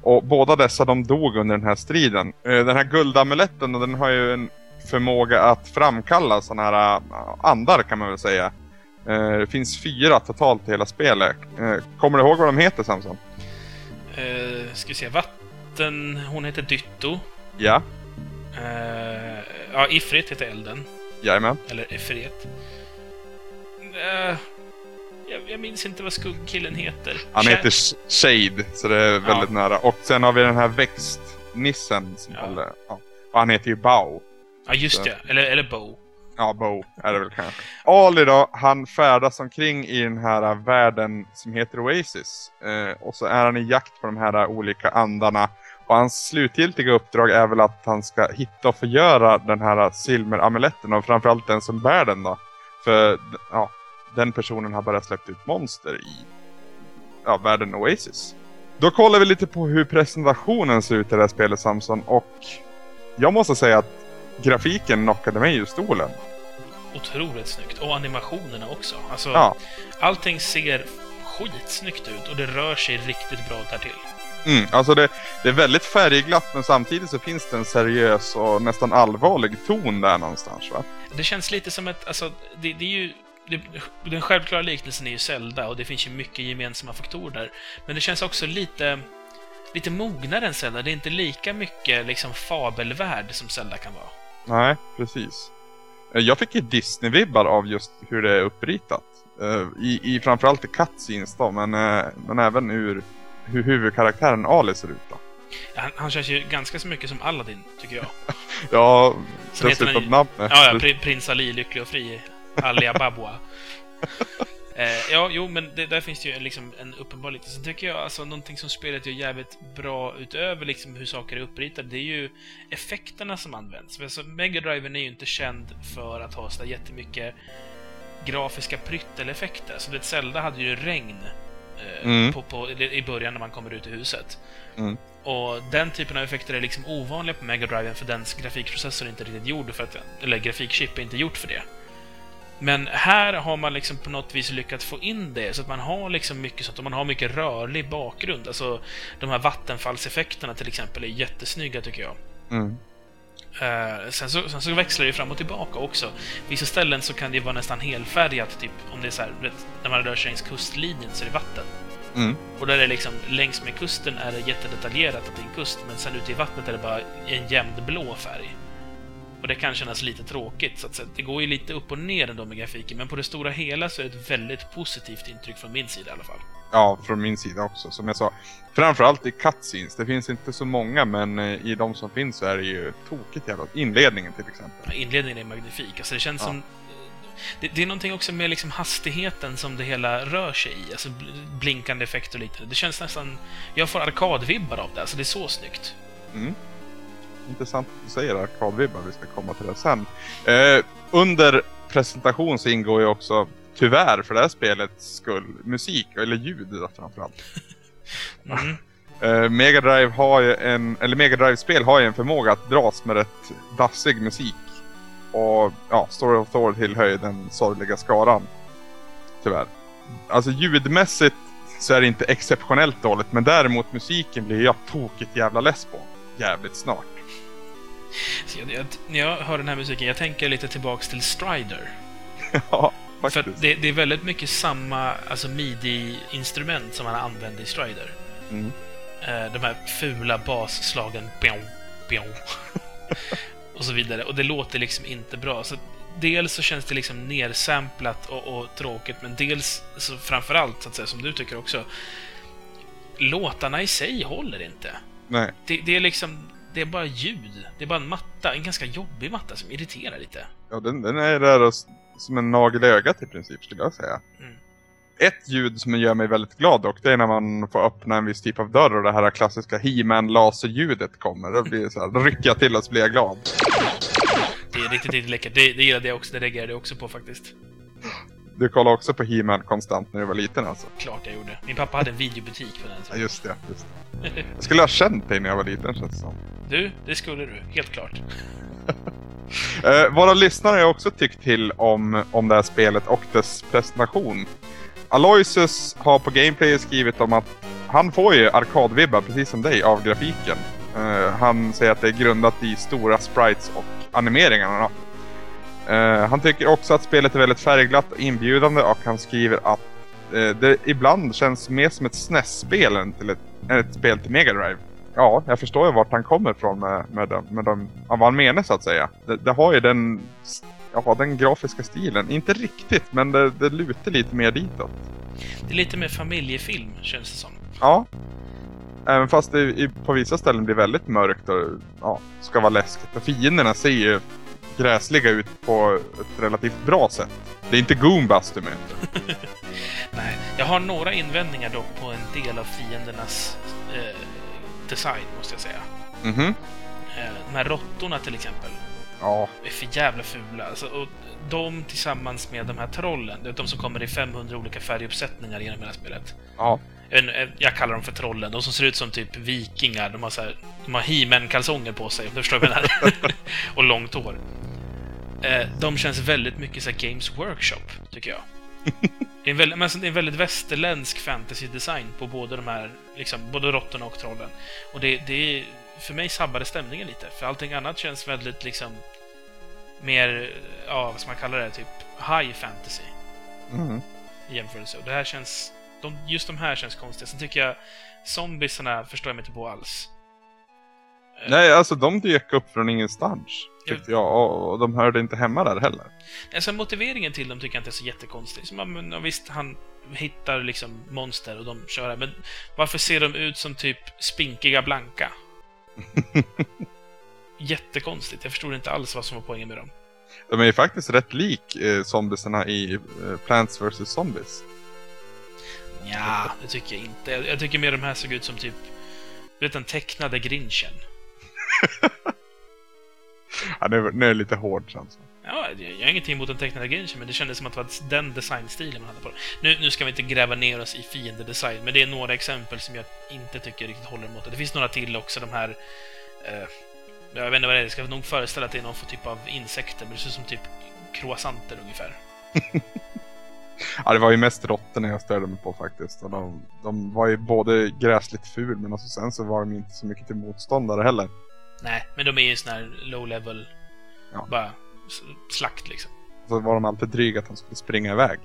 Och båda dessa de dog under den här striden. Eh, Den här guldamuletten den har ju en förmåga att framkalla sådana här äh, andar kan man väl säga. Eh, Det finns fyra totalt i hela spelet. Eh, Kommer du ihåg vad de heter Samson? Uh, ska vi se, vatten... Hon heter Dytto. Ja, Eh, ja, Ifrit heter elden. jajamän. Eller Efret. Eh, jag, jag minns inte vad skuggkillen heter. Han heter Sh- Shade, så det är väldigt nära. Och sen har vi den här växtnissen. Som Ja. håller, ja. Och han heter ju Bao. Ja, just Så. det. Eller, eller Bo. Ja, Bo är det väl kanske. Ali då, han färdas omkring i den här världen som heter Oasis. Eh, och så är han i jakt på de här olika andarna. Och hans slutgiltiga uppdrag är väl att han ska hitta och förgöra den här silveramuletten och framförallt den som bär den då. För ja, den personen har bara släppt ut monster i ja, världen Oasis. Då kollar vi lite på hur presentationen ser ut i det här spelet Samson och jag måste säga att grafiken knockade mig ur stolen. Otroligt snyggt. Och animationerna också. Alltså, Ja. allting ser skitsnyggt ut och det rör sig riktigt bra därtill. Mm, alltså det, det är väldigt färgglatt men samtidigt så finns det en seriös och nästan allvarlig ton där någonstans va? Det känns lite som ett, alltså, det, det är ju den självklara liknelsen är ju Zelda och det finns ju mycket gemensamma faktorer där. Men det känns också lite, lite mognare än Zelda. Det är inte lika mycket liksom fabelvärld som Zelda kan vara. Nej, precis. Eh, Jag fick ju Disney-vibbar av just hur det är uppritat. Eh, I, i framförallt i cutscenes då, men, eh, men även ur hur huvudkaraktären Ali ser ut då. Han, han känns ju ganska så mycket som Aladdin, tycker jag. Ja, Sen dessutom namnet. Ja, ja, pri- prins Ali, lycklig och fri. Ali Ababwa. eh, ja, jo, men det, där finns det ju liksom, en uppenbar liknelse. Sen tycker jag alltså någonting som spelet gör jävligt bra utöver liksom hur saker är uppritade, det är ju effekterna som används. Alltså, Mega Driven är ju inte känd för att ha så jättemycket grafiska prytteleffekter. Så det Zelda hade ju regn eh, Mm. på, på, i början när man kommer ut ur huset. Mm. Och den typen av effekter är liksom ovanliga på Mega Driven för dens grafikprocessor är inte riktigt gjord för att, eller grafikchip är inte gjort för det. Men här har man liksom på något vis lyckats få in det så att man har liksom mycket sånt och man har mycket rörlig bakgrund. Alltså de här vattenfallseffekterna till exempel är jättesnygga tycker jag. Mm. Eh, sen, så, sen så växlar det fram och tillbaka också. Vissa ställen så kan det vara nästan helfärgat, typ om det är så här, vet, när man rör sig längs kustlinjen så är det vatten. Mm. Och där är det liksom, längs med kusten är det jättedetaljerat att det är en kust, men sen ute i vattnet är det bara en jämn blå färg. Och det kan kännas lite tråkigt, så att säga. det går ju lite upp och ner ändå med grafiken, men på det stora hela så är det ett väldigt positivt intryck från min sida i alla fall. Ja, från min sida också. Som jag sa, framförallt i cutscenes. Det finns inte så många, men eh, i de som finns så är det ju tokigt jävla. Inledningen till exempel. Inledningen är magnifik, alltså det känns Ja. som... Det, det är någonting också med liksom hastigheten som det hela rör sig i, alltså bl- blinkande effekter och liknande. Det känns nästan... Jag får arkadvibbar av det, alltså det är så snyggt. Mm. Intressant att du säger arkadvibbar, vi ska komma till det sen. Eh, under presentation så ingår ju också, tyvärr för det här spelets skull, musik, eller ljud framförallt. Mm. Eh, Mega Drive har ju en, eller Mega Drive-spel har ju en förmåga att dras med rätt dassig musik. Och ja, Story of Thor tillhör ju den sorgliga skaran. Tyvärr. Alltså ljudmässigt så är det inte exceptionellt dåligt, men däremot musiken blir jag tokigt jävla less på. Jävligt snart. Så jag, jag, när jag hör den här musiken, jag tänker lite tillbaks till Strider. ja, För faktiskt. att det, det är väldigt mycket samma alltså midi-instrument som man använde i Strider. Mm. Eh, de här fula basslagen. Bjong, bjong. och så vidare. Och det låter liksom inte bra. Så dels så känns det liksom nersamplat och, och tråkigt, men dels, så framförallt, så att säga, som du tycker också, låtarna i sig håller inte. Nej. Det, det är liksom, det är bara ljud. Det är bara en matta, en ganska jobbig matta som irriterar lite. Ja, den, den är där och som en nagel i ögat i princip skulle jag säga. Mm. Ett ljud som gör mig väldigt glad dock, det är när man får öppna en viss typ av dörr och det här klassiska He-Man laserljudet kommer. Då, blir så här, då rycker jag till och så blir jag glad. Det är riktigt, riktigt läckert. Det, det gillade jag också, det reagerade jag också på faktiskt. Du kollade också på He-Man konstant när du var liten alltså? Klart jag gjorde. Min pappa hade en videobutik på den Ja, tiden. just det. Just det. Jag skulle ha känt dig när jag var liten känns det som. Du, det skulle du. Helt klart. Eh, våra lyssnare har också tyckt till om, om det här spelet och dess presentation. Aloysius har på Gameplay skrivit om att han får ju arkadvibbar precis som dig av grafiken. Eh, han säger att det är grundat i stora sprites och animeringarna. Eh, han tycker också att spelet är väldigt färgglatt och inbjudande och han skriver att eh, det ibland känns mer som ett SNES-spel än, till ett, än ett spel till Mega Drive. Ja, jag förstår ju vart han kommer ifrån med, med, de, med de, av vad han menar så att säga. Det, det har ju den, ja, den grafiska stilen. Inte riktigt, men det, det lutar lite mer ditåt. Det är lite mer familjefilm, känns det som. Ja. Även fast det i, på vissa ställen blir väldigt mörkt och ja, ska vara läskigt. Och fienderna ser ju gräsliga ut på ett relativt bra sätt. Det är inte Goombas du möter. Nej, jag har några invändningar dock på en del av fiendernas eh, design, måste jag säga. Mhm. Eh, de här råttorna till exempel. Ja. är för jävla fula. Alltså, och de tillsammans med de här trollen, det är de som kommer i 500 olika färguppsättningar genom hela spelet. Ja. Inte, jag kallar dem för trollen. De som ser ut som typ vikingar. De har, så här, de har he kalsonger på sig, om du förstår vad jag menar. och långt hår. Eh, de känns väldigt mycket så Games Workshop, tycker jag. Det är en väldigt, men alltså, det är en väldigt västerländsk fantasy-design på både de här, liksom, både råttorna och trollen. Och det, det är, för mig sabbade stämningen lite, för allting annat känns väldigt liksom mer, ja, vad ska man kalla det, typ high fantasy. Mm. i jämförelse. Och det här känns... De, just de här känns konstiga. Sen tycker jag zombiesarna förstår jag mig inte på alls. Eh, Nej, alltså de dök upp från ingenstans. Ja. Tyckte jag. Och och de hörde inte hemma där heller. Alltså motiveringen till dem tycker jag inte är så jättekonstig. Så man, visst, han hittar liksom monster och de kör här, men varför ser de ut som typ spinkiga blanka? Jättekonstigt. Jag förstod inte alls vad som var poängen med dem. De är ju faktiskt rätt lik eh, zombiesarna i eh, Plants vs Zombies. Ja, det tycker jag inte. Jag, jag tycker mer de här såg ut som typ, du vet den tecknade grinchen. Ja, nu, nu är det lite hård känns det. Ja, jag jag har ingenting emot den tecknade grinchen, men det kändes som att det var den designstilen man hade på den. Nu, nu ska vi inte gräva ner oss i fiendedesign, men det är några exempel som jag inte tycker riktigt håller emot det. Det finns några till också, de här... Eh, jag vet inte vad det är, jag ska nog föreställa att det är någon typ av insekter, men det ser ut som typ croissanter ungefär. Ja, det var ju mest råttorna jag störde mig på faktiskt. Och de, de var ju både gräsligt ful men alltså sen så var de inte så mycket till motståndare heller. Nej, men de är ju sån här low level, Ja. bara slakt liksom. Så var de alltid dryga att de skulle springa iväg.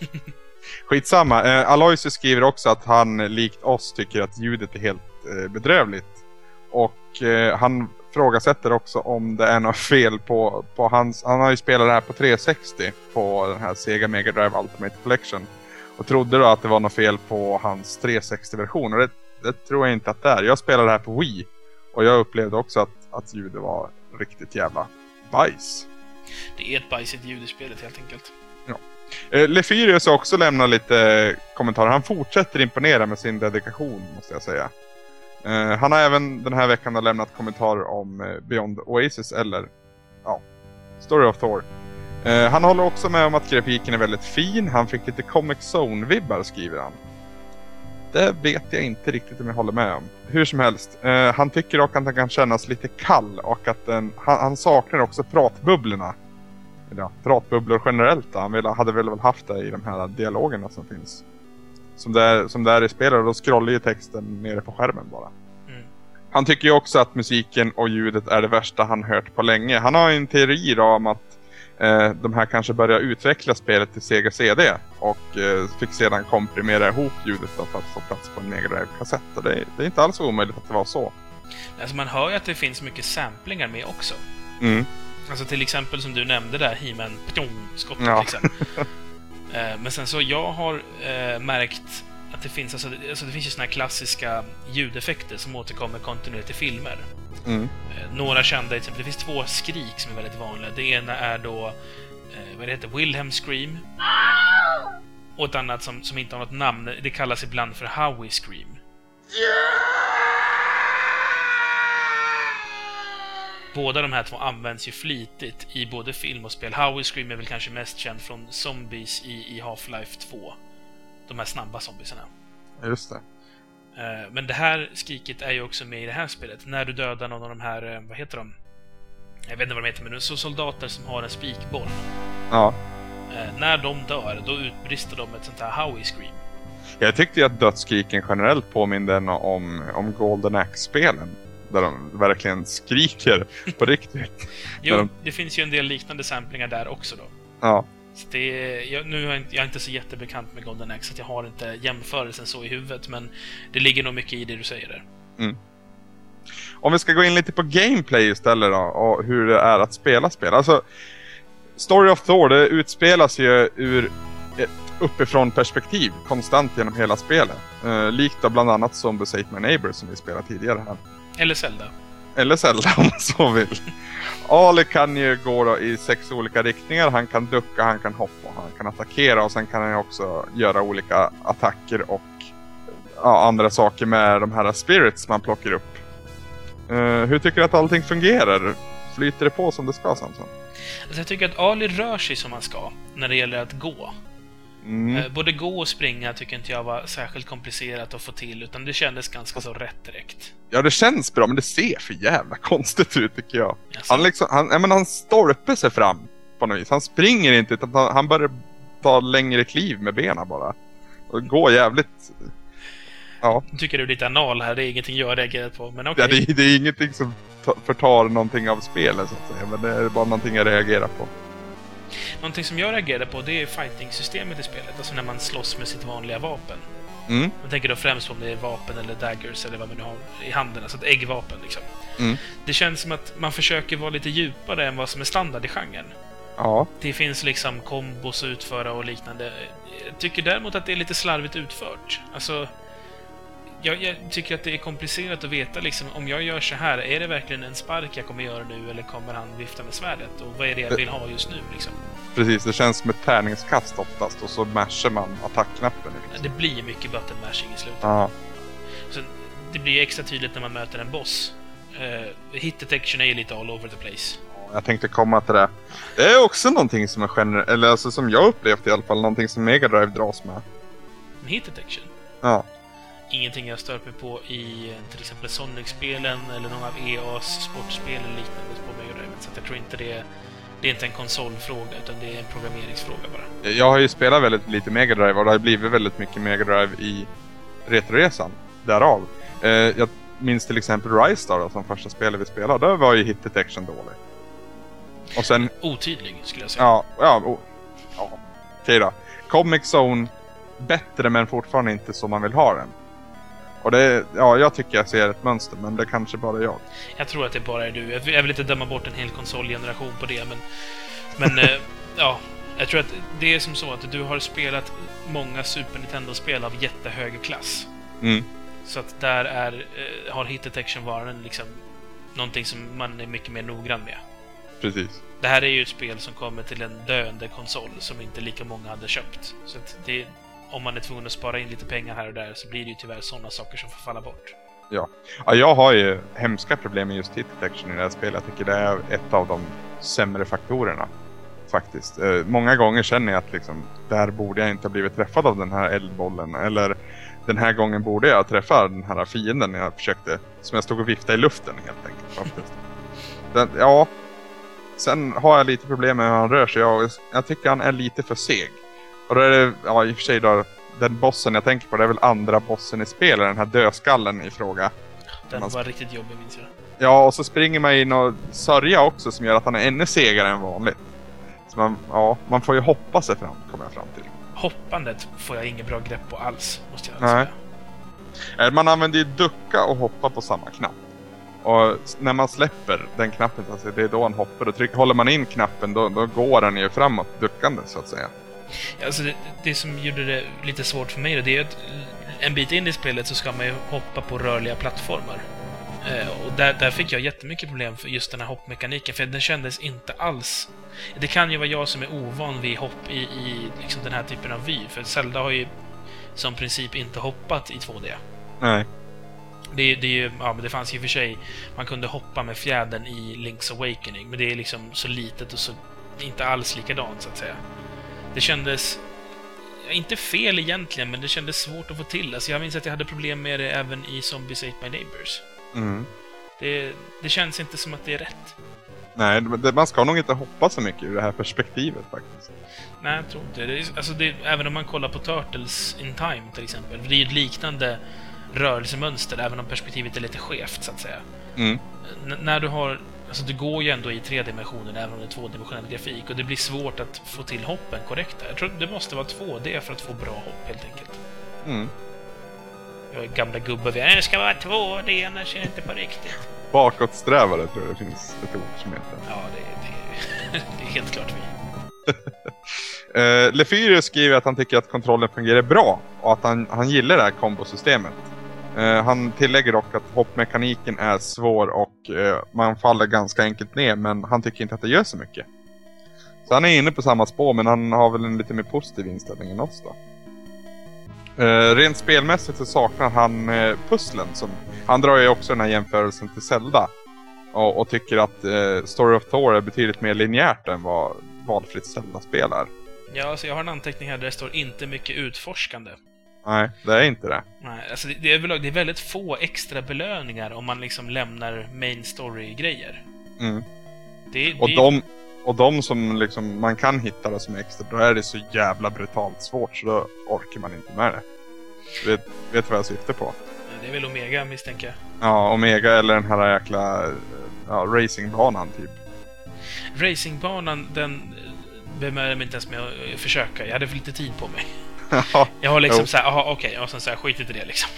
Skitsamma. Eh, Aloysius skriver också att han likt oss tycker att ljudet är helt eh, bedrövligt. Och eh, han frågasätter också om det är något fel på, på hans... Han har ju spelat det här på 360 på den här Sega Mega Drive Ultimate Collection. Och trodde då att det var något fel på hans 360-version. Och det, det tror jag inte att det är. Jag spelade det här på Wii. Och jag upplevde också att, att ljudet var riktigt jävla bajs. Det är ett bajsigt ljud i spelet helt enkelt. Eh, Lefyrius har också lämnat lite kommentarer. Han fortsätter imponera med sin dedikation, måste jag säga. Eh, han har även den här veckan lämnat kommentarer om eh, Beyond Oasis eller ja, Story of Thor. Eh, han håller också med om att grafiken är väldigt fin. Han fick lite Comic Zone-vibbar, skriver han. Det vet jag inte riktigt om jag håller med om. Hur som helst, eh, han tycker dock att den kan kännas lite kall och att den, han, han saknar också pratbubblorna eller ja, pratbubblor generellt då. Han vill, hade väl haft det i de här dialogerna som finns. Som det är, som det är i spelet, då scrollar ju texten nere på skärmen bara. Mm. Han tycker ju också att musiken och ljudet är det värsta han hört på länge. Han har en teori då om att eh, de här kanske börjar utveckla spelet till Sega CD och eh, fick sedan komprimera ihop ljudet för att få plats på en Mega Drive-kassett. Det, är- det är inte alls omöjligt att det var så. Alltså man hör ju att det finns mycket samplingar med också. Mm. Alltså till exempel som du nämnde där, He-Man skottet Ja. liksom. Eh, Men sen så, jag har eh, märkt att det finns, alltså, det- alltså det finns ju såna här klassiska ljudeffekter som återkommer kontinuerligt i filmer. Mm. Eh, Några kända, till exempel, det finns två skrik som är väldigt vanliga. Det ena är då, eh, vad det heter, Wilhelm Scream. Och ett annat som, som inte har något namn, det kallas ibland för Howie Scream. Båda de här två används ju flitigt i både film och spel. Howie Scream är väl kanske mest känd från Zombies i, i Half-Life 2. De här snabba zombiesarna. Just det. Eh, Men det här skriket är ju också med i det här spelet. När du dödar någon av de här, eh, vad heter de? Jag vet inte vad de heter, men det är så soldater som har en spikboll. Ja. Eh, När de dör, då utbrister de ett sånt här Howie Scream. Jag tyckte ju att dödsskriken generellt påminde om, om Golden Axe-spelen. Där de verkligen skriker på riktigt. Jo, de- det finns ju en del liknande samplingar där också då. Ja. Så det jag, nu är jag, inte, jag är inte så jättebekant med Golden Axe, så att jag har inte jämförelsen så i huvudet, men det ligger nog mycket i det du säger där. Om vi ska gå in lite på gameplay istället då. Och hur det är att spela spel. Alltså, Story of Thor, det utspelas ju ur ett uppifrån perspektiv konstant genom hela spelet. Eh, likt bland annat Zombies Ate My Neighbor som vi spelade tidigare här. Eller Zelda. Eller Zelda om man så vill. Ali kan ju gå i sex olika riktningar. Han kan ducka, han kan hoppa, han kan attackera och sen kan han ju också göra olika attacker och ja, andra saker med de här spirits man plockar upp. Eh, hur tycker du att allting fungerar? Flyter det på som det ska Samson? Alltså jag tycker att Ali rör sig som han ska, när det gäller att gå. Mm. Eh, Både gå och springa tycker inte jag var särskilt komplicerat att få till, utan det kändes ganska så rätt direkt. Ja det känns bra men det ser för jävla konstigt ut tycker jag. Alltså, Han liksom, han, jag menar, han stolper sig fram på något vis. Han springer inte utan han, han börjar ta längre kliv med benen bara. Och gå jävligt... Ja, tycker du är lite anal här, det är ingenting jag reagerat på, men okej. ja det, det är ingenting som ta- förtar någonting av spelet så att säga. Men det är bara någonting jag reagerar på. Någonting som jag reagerade på, det är fighting-systemet i spelet. Alltså när man slåss med sitt vanliga vapen. Mm. Jag tänker då främst på om det är vapen eller daggers eller vad man nu har i handen. Alltså ett äggvapen liksom. Mm. Det känns som att man försöker vara lite djupare än vad som är standard i genren. Ja. Det finns liksom kombos att utföra och liknande. Jag tycker däremot att det är lite slarvigt utfört. Alltså... Jag, jag tycker att det är komplicerat att veta liksom, om jag gör så här, är det verkligen en spark jag kommer göra nu eller kommer han vifta med svärdet? Och vad är det jag vill ha just nu liksom? Precis, det känns som ett tärningskast oftast och så mashar man attackknappen. Liksom. Det blir mycket button mashing i slutet. Ja. Så det blir extra tydligt när man möter en boss. Uh, hit detection är lite all over the place. Jag tänkte komma till det. Det är också någonting som är gener- eller alltså som jag upplevt i alla fall, någonting som Mega Drive dras med. Hit detection, Ja. Ingenting jag stört mig på i eh, till exempel Sonic-spelen eller någon av EAs sportspel eller liknande på Mega Drive. Så jag tror inte det är, det är inte en konsolfråga utan det är en programmeringsfråga bara. Jag har ju spelat väldigt lite Mega Drive och det har blivit väldigt mycket Mega Drive i Retroresan. Därav. Eh, jag minns till exempel Rise Star då, som första spelet vi spelade. Där var ju hit detection dålig. Och sen, Otydlig, skulle jag säga. ja, ja, oh, ja. Okej då. Comic Zone, bättre men fortfarande inte som man vill ha den. Och det, ja, jag tycker jag ser ett mönster, men det kanske bara är jag. Jag tror att det bara är du. Jag vill inte döma bort en hel konsolgeneration på det, men... Men, eh, ja. Jag tror att det är som så att du har spelat många Super Nintendo-spel av jättehög klass. Mm. Så att där är, eh, har hit detection varit liksom någonting som man är mycket mer noggrann med. Precis. Det här är ju ett spel som kommer till en döende konsol som inte lika många hade köpt. Så det, om man är tvungen att spara in lite pengar här och där så blir det ju tyvärr sådana saker som får falla bort. Ja, Ja, jag har ju hemska problem med just hit detection i det här spelet. Jag tycker det är ett av de sämre faktorerna. Faktiskt. Eh, många gånger känner jag att liksom, där borde jag inte ha blivit träffad av den här eldbollen. Eller den här gången borde jag träffa den här fienden när jag försökte, som jag stod och viftade i luften helt enkelt. Faktiskt. Den, ja, sen har jag lite problem med hur han rör sig. Jag, jag tycker han är lite för seg. Och då är det, ja i och för sig då, den bossen jag tänker på det är väl andra bossen i spelet, den här dödskallen i fråga. Den Man- var riktigt jobbig minns jag. Ja, och så springer man in och sörja också som gör att han är ännu segare än vanligt. Så man, ja, man får ju hoppa sig fram, kommer jag fram till. Hoppandet får jag inget bra grepp på alls, måste jag Nej. säga. Eh, Man använder ju ducka och hoppa på samma knapp. Och när man släpper den knappen, så att säga, det är då han hoppar. Och tryck, håller man in knappen då, då går den ju framåt, duckande så att säga. Alltså det, det som gjorde det lite svårt för mig då, det är att en bit in i spelet så ska man ju hoppa på rörliga plattformar. Eh, och där, där fick jag jättemycket problem för just den här hoppmekaniken, för den kändes inte alls... Det kan ju vara jag som är ovan vid hopp i, i liksom den här typen av vy, för Zelda har ju som princip inte hoppat i 2D. Nej. Det, det, är ju, ja, men det fanns ju för sig, man kunde hoppa med fjädern i Link's Awakening, men det är liksom så litet och så inte alls likadant så att säga. Det kändes, inte fel egentligen, men det kändes svårt att få till. Alltså jag minns att jag hade problem med det även i Zombies Ate My Neighbors. Mm. Det, det känns inte som att det är rätt. Nej, det, man ska nog inte hoppa så mycket ur det här perspektivet faktiskt. Nej, jag tror inte det. är, alltså det. Även om man kollar på Turtles in Time till exempel, det är ju ett liknande rörelsemönster, även om perspektivet är lite skevt så att säga. Mm. När du har... Alltså du går ju ändå i tre dimensioner även om det är tvådimensionell grafik och det blir svårt att få till hoppen korrekta. Jag tror det måste vara 2D för att få bra hopp helt enkelt. Mm. Jag är gamla gubbar vi det ska vara 2D annars är det inte på riktigt. Bakåtsträvare tror jag det finns ett ord som heter. Ja, det, det, det är helt klart vi. Uh, Lefyrius skriver att han tycker att kontrollen fungerar bra och att han, han gillar det här kombosystemet. Eh, han tillägger dock att hoppmekaniken är svår och eh, man faller ganska enkelt ner men han tycker inte att det gör så mycket. Så han är inne på samma spår men han har väl en lite mer positiv inställning än oss då. Eh, rent spelmässigt så saknar han eh, pusslen. Som, han drar ju också den här jämförelsen till Zelda. Och, och tycker att eh, Story of Thor är betydligt mer linjärt än vad valfritt Zelda-spel är. Ja, alltså jag har en anteckning här där det står inte mycket utforskande. Nej, det är inte det. Nej, alltså det, det, är det är väldigt få extra belöningar om man liksom lämnar main story-grejer. Mm. Det, Och det, de, och de som liksom man kan hitta det som extra, då är det så jävla brutalt svårt så då orkar man inte med det. Vet, vet du vad jag syftar på? det är väl Omega misstänker jag. Ja, Omega eller den här jäkla ja, racingbanan typ. Racingbanan, den, bemödade mig inte ens med att försöka. Jag hade för lite tid på mig. Ja, Jag har liksom Jo. såhär, jaha okej, och sen såhär, skit i det liksom.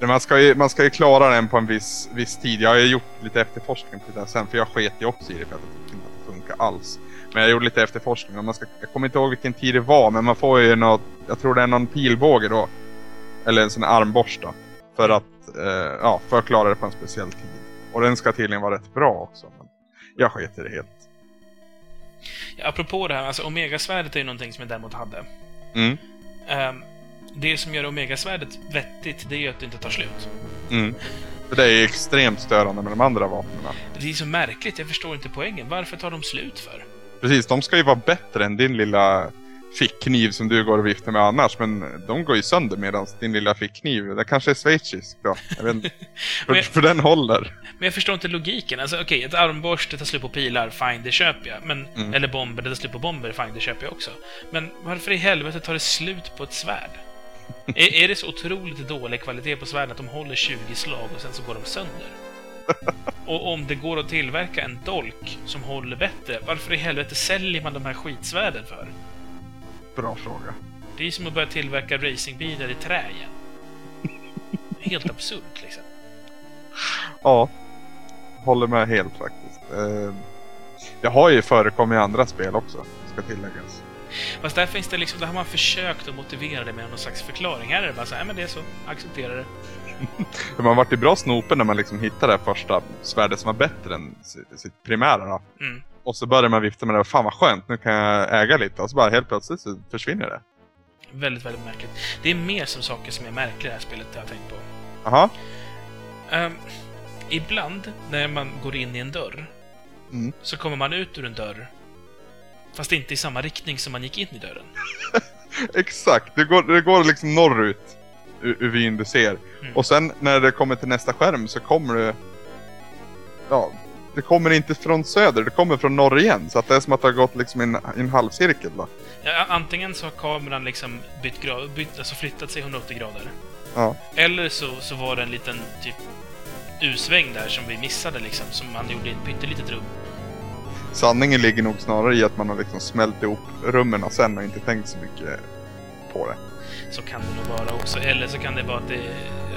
man ska, ju, man ska ju klara den på en viss, viss tid. Jag har ju gjort lite efterforskning på det där sen, för jag sket ju också i det för att jag tyckte inte att det funkar alls. Men jag gjorde lite efterforskning och man ska, jag kommer inte ihåg vilken tid det var, men man får ju något, jag tror det är någon pilbåge då. Eller en sån här armborsta. För att, eh, ja, för att klara det på en speciell tid. Och den ska tydligen vara rätt bra också. Men jag sket i det helt. Ja, apropå det här, alltså Omegasvärdet är ju någonting som jag däremot hade. Mm, Ehm, det som gör Omegasvärdet vettigt, det är ju att det inte tar slut. mm. För det är ju extremt störande med de andra vapnen. Det är så märkligt, jag förstår inte poängen. Varför tar de slut för? Precis, de ska ju vara bättre än din lilla fickkniv som du går och viftar med annars. Men de går ju sönder medan din lilla fickkniv, den kanske är schweizisk då. Jag vet inte. för, Men- för den håller. Men jag förstår inte logiken. Alltså okej, ett armborst, det tar slut på pilar, fine, det köper jag. Men, Mm. Eller bomber, det tar slut på bomber, fine, det köper jag också. Men varför i helvete tar det slut på ett svärd? är, är det så otroligt dålig kvalitet på svärden att de håller 20 slag och sen så går de sönder? Och om det går att tillverka en dolk som håller bättre, varför i helvete säljer man de här skitsvärden för? Bra fråga. Det är som att börja tillverka racingbilar i trä igen. Helt absurt liksom. Ja, håller med helt faktiskt. Eh, det har ju förekommit i andra spel också, ska tilläggas. Fast där finns det liksom, där har man försökt att motivera det med någon slags förklaring. Här är det bara så här, "Nej, men det är så, acceptera det. Man vart ju bra snopen när man liksom hittade det första svärdet som var bättre än sitt primära då. Mm. Och så började man vifta med det fan vad skönt, nu kan jag äga lite. Och så bara helt plötsligt så försvinner det. Väldigt, väldigt märkligt. Det är mer som saker som är märkliga i det här spelet, jag har tänkt på. Aha. Ehm, ibland, när man går in i en dörr, Mm. så kommer man ut ur en dörr, fast inte i samma riktning som man gick in i dörren. Exakt, det går, det går liksom norrut ur, vyn du ser. Mm. Och sen när det kommer till nästa skärm så kommer det... Ja, det kommer inte från söder, det kommer från norr igen. Så att det är som att det har gått liksom i en, en halvcirkel då. Ja, antingen så har kameran liksom bytt grad, bytt, alltså flyttat sig 180 grader. Ja. Eller så, så var det en liten typ U-sväng där som vi missade liksom, som man gjorde i ett pyttelitet rum. Sanningen ligger nog snarare i att man har liksom smält ihop rummen sen och inte tänkt så mycket på det. Så kan det nog vara också. Eller så kan det vara att det...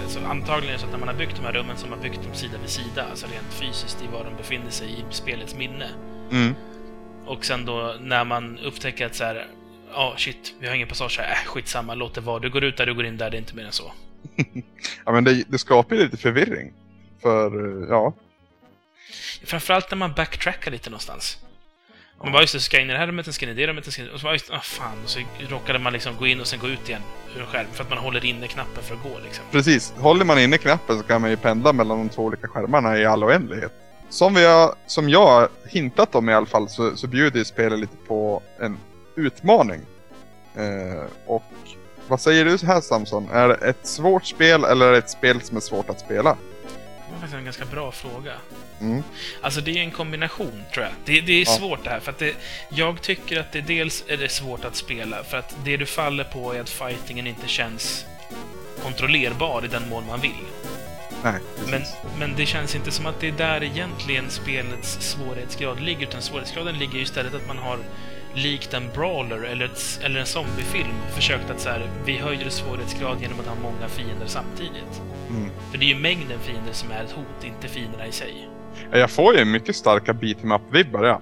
Alltså, antagligen så att när man har byggt de här rummen så har man byggt dem sida vid sida, alltså rent fysiskt i var de befinner sig i spelets minne. Mm. Och sen då när man upptäcker att så här, ja shit, vi har ingen passage här, äh, skitsamma, låt det vara. Du går ut där, du går in där, det är inte mer än så. Ja men det, det skapar ju lite förvirring. För, eh, ja. Framförallt när man backtrackar lite någonstans. Man bara, just det, ska jag in i det här rummet, sen ska in i det rummet, sen ska in... Och så bara, just ah fan, och så råkade man liksom gå in och sen gå ut igen ur en skärm, för att man håller inne knappen för att gå liksom. Precis, håller man inne knappen så kan man ju pendla mellan de två olika skärmarna i all oändlighet. Som, vi har, som jag har hintat om i alla fall så, så bjuder ju spelet lite på en utmaning. Eh, och vad säger du så här Samson? Är det ett svårt spel eller är det ett spel som är svårt att spela? Det var faktiskt en ganska bra fråga. Mm. Alltså det är en kombination, tror jag. Det, det är Ja. svårt det här, för att det, jag tycker att det dels är det svårt att spela, för att det du faller på är att fightingen inte känns kontrollerbar i den mån man vill. Nej. Men, men det känns inte som att det är där egentligen spelets svårighetsgrad ligger, utan svårighetsgraden ligger ju istället att man har likt en brawler eller, ett, eller en zombiefilm försökt att så här, vi höjer svårighetsgrad genom att ha många fiender samtidigt. Mm. För det är ju mängden fiender som är ett hot, inte fienderna i sig. Ja, Jag får ju mycket starka beat em up-vibbar ja,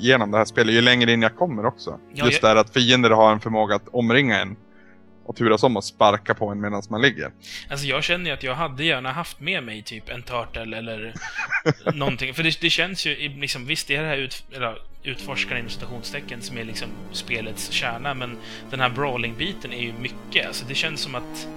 genom det här spelet, ju längre in jag kommer också. Ja, Just jag- det att fiender har en förmåga att omringa en och turas om och sparka på en medan man ligger. Alltså jag känner ju att jag hade gärna haft med mig typ en turtle eller någonting. För det, det känns ju, liksom, visst det är det här ut, eller, utforskaren inom citationstecken som är liksom spelets kärna, men den här brawling-biten är ju mycket. Alltså det känns som att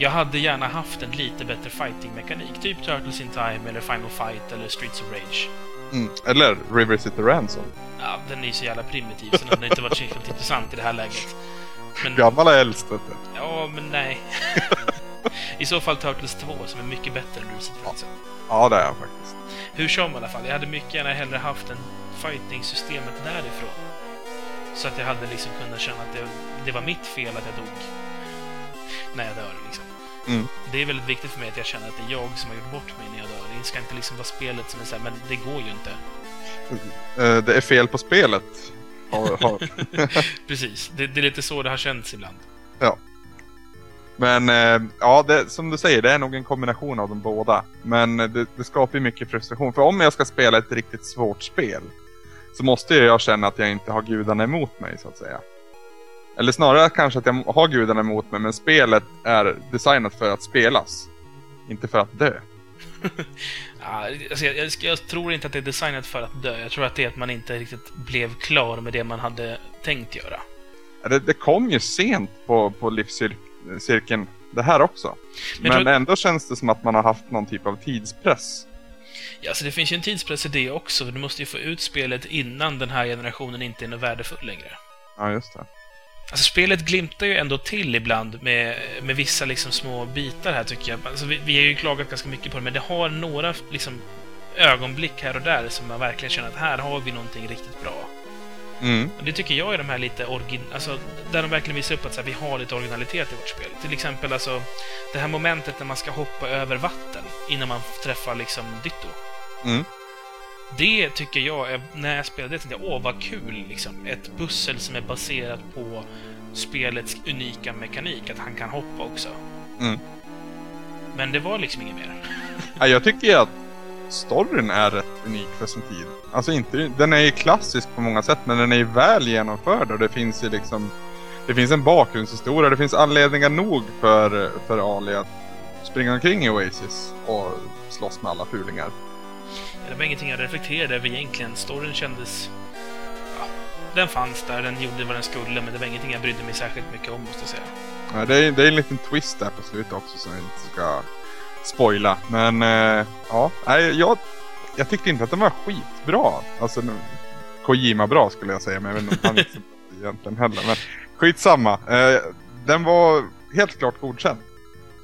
jag hade gärna haft en lite bättre fighting-mekanik. Typ Turtles in Time eller Final Fight eller Streets of Rage. Mm. Eller River City Ransom. Ja, den är ju så jävla primitiv så den hade inte varit särskilt intressant i det här läget. Men, Gammal är äldst vet du. ja, men nej. I så fall Turtles 2 som är mycket bättre än Lucid Ransom. Ja det är jag faktiskt. Hur som i alla fall, jag hade mycket gärna hellre haft en fighting-systemet därifrån. Så att jag hade liksom kunnat känna att det, det var mitt fel att jag dog. När jag dör liksom. Mm. Det är väldigt viktigt för mig att jag känner att det är jag som har gjort bort mig när jag dör. Det ska inte liksom vara spelet som är såhär, men det går ju inte. Eh, Det är fel på spelet. har, har. Precis. Det, det är lite så det har känts ibland. Men eh, ja, det, som du säger, det är nog en kombination av de båda. Men det, det skapar ju mycket frustration. För om jag ska spela ett riktigt svårt spel så måste jag känna att jag inte har gudarna emot mig så att säga. Eller snarare kanske att jag har gudarna emot mig men spelet är designat för att spelas. Inte för att dö. Ja, alltså jag, jag, jag tror inte att det är designat för att dö. Jag tror att det är att man inte riktigt blev klar med det man hade tänkt göra. Ja, Det, det kom ju sent på, på livscirkeln det här också. Men Men, tror- ändå känns det som att man har haft någon typ av tidspress. Ja, alltså det finns ju en tidspress i det också. Du måste ju få ut spelet innan den här generationen inte är något värdefull längre. Ja, just det. Alltså spelet glimtar ju ändå till ibland med, med vissa liksom små bitar här tycker jag. Alltså, vi, vi har ju klagat ganska mycket på det, men det har några liksom ögonblick här och där som man verkligen känner att här har vi någonting riktigt bra. Mm. Och det tycker jag är de här lite origin... Alltså, där de verkligen visar upp att så här, vi har lite originalitet i vårt spel. Till exempel alltså, det här momentet när man ska hoppa över vatten innan man träffar liksom Ditto. Mm. Det tycker jag, är, när jag spelade det, tänkte jag åh vad kul liksom. Ett pussel som är baserat på spelets unika mekanik, att han kan hoppa också. Mm. Men det var liksom inget mer. Ja, jag tycker ju att storyn är rätt unik för sin tid. Alltså inte, den är ju klassisk på många sätt men den är ju väl genomförd och det finns ju liksom Det finns en bakgrundshistoria, det finns anledningar nog för, för Ali att springa omkring i Oasis och slåss med alla fulingar. Det var ingenting jag reflekterade över egentligen. Storyn kändes... Ja, den fanns där, den gjorde vad den skulle, men det var ingenting jag brydde mig särskilt mycket om, måste jag säga. Ja, det, är, det är en liten twist där på slutet också som jag inte ska spoila. Men eh, ja, jag, jag tyckte inte att den var skitbra. Alltså Kojima-bra skulle jag säga, men jag vet inte om han så egentligen heller. Men skitsamma. Eh, den var helt klart godkänd.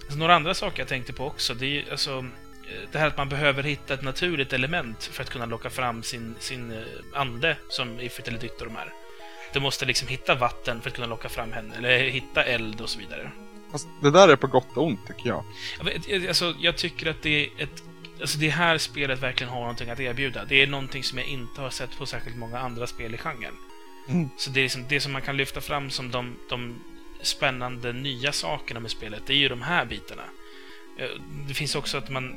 Alltså, några andra saker jag tänkte på också, det är ju alltså... eh, Det här att man behöver hitta ett naturligt element för att kunna locka fram sin, sin eh, ande, som och de här. Du måste liksom hitta vatten för att kunna locka fram henne, eller hitta eld och så vidare. Fast det där är på gott och ont tycker jag. Vet, jag- alltså, jag tycker att det är ett... Alltså det här spelet verkligen har någonting att erbjuda. Det är någonting som jag inte har sett på särskilt många andra spel i genren. Mm. Så det, är liksom, det som man kan lyfta fram som de, de spännande nya sakerna med spelet, det är ju de här bitarna. Eh, Det finns också att man...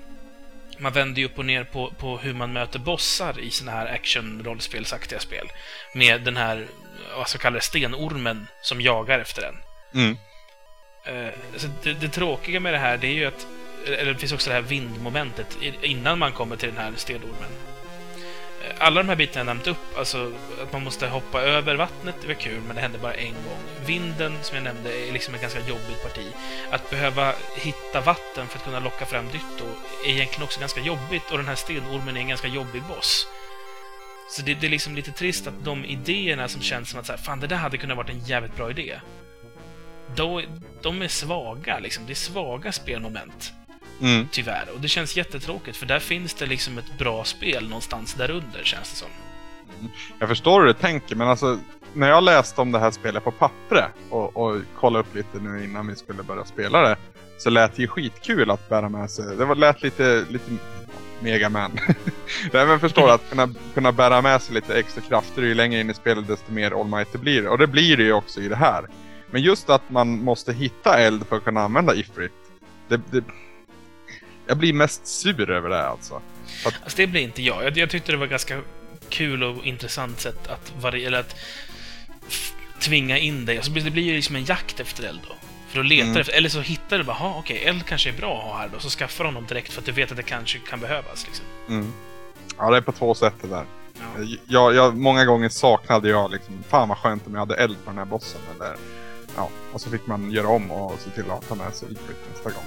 Man vänder ju upp och ner på, på hur man möter bossar i såna här action-rollspelsaktiga spel. Med den här, vad ska kalla det, stenormen som jagar efter en. Mm. Eh, det, det tråkiga med det här, det är ju att... Eller det finns också det här vindmomentet innan man kommer till den här stenormen. Alla de här bitarna jag nämnt upp, alltså att man måste hoppa över vattnet, det var kul, men det hände bara en gång. Vinden, som jag nämnde, är liksom ett ganska jobbigt parti. Att behöva hitta vatten för att kunna locka fram Dytto är egentligen också ganska jobbigt, och den här stenormen är en ganska jobbig boss. Så det, det är liksom lite trist att de idéerna som känns som att så här, fan det där hade kunnat varit en jävligt bra idé. Då, de är svaga, liksom. Det är svaga spelmoment, Mm. tyvärr. Och det känns jättetråkigt, för där finns det liksom ett bra spel någonstans där under, känns det som. Jag förstår hur du tänker men alltså när jag läste om det här spelet på pappret och, och kollade upp lite nu innan vi skulle börja spela det så lät det ju skitkul att bära med sig. Det var, lät lite, lite Megaman. Nej men förstår att kunna, kunna bära med sig lite extra krafter ju längre in i spelet desto mer Almighty blir det. Och det blir det ju också i det här. Men just att man måste hitta eld för att kunna använda Ifrit. Det, det, jag blir mest sur över det alltså. Alltså det blir inte jag. jag. Jag tyckte det var ganska kul och intressant sätt att, vari- eller att tvinga in dig. Alltså det blir ju liksom en jakt efter eld då. För att leta Mm. efter, eller så hittar du bara, "Ha, okej, eld kanske är bra att ha här då, så skaffar honom direkt för att du vet att det kanske kan behövas. Liksom. Mm. Ja det är på två sätt det där. Ja. Jag, jag, många gånger saknade jag liksom, fan vad skönt om jag hade eld på den här bossen. Eller, ja, och så fick man göra om och se till att ta med sig Ifrit nästa gång.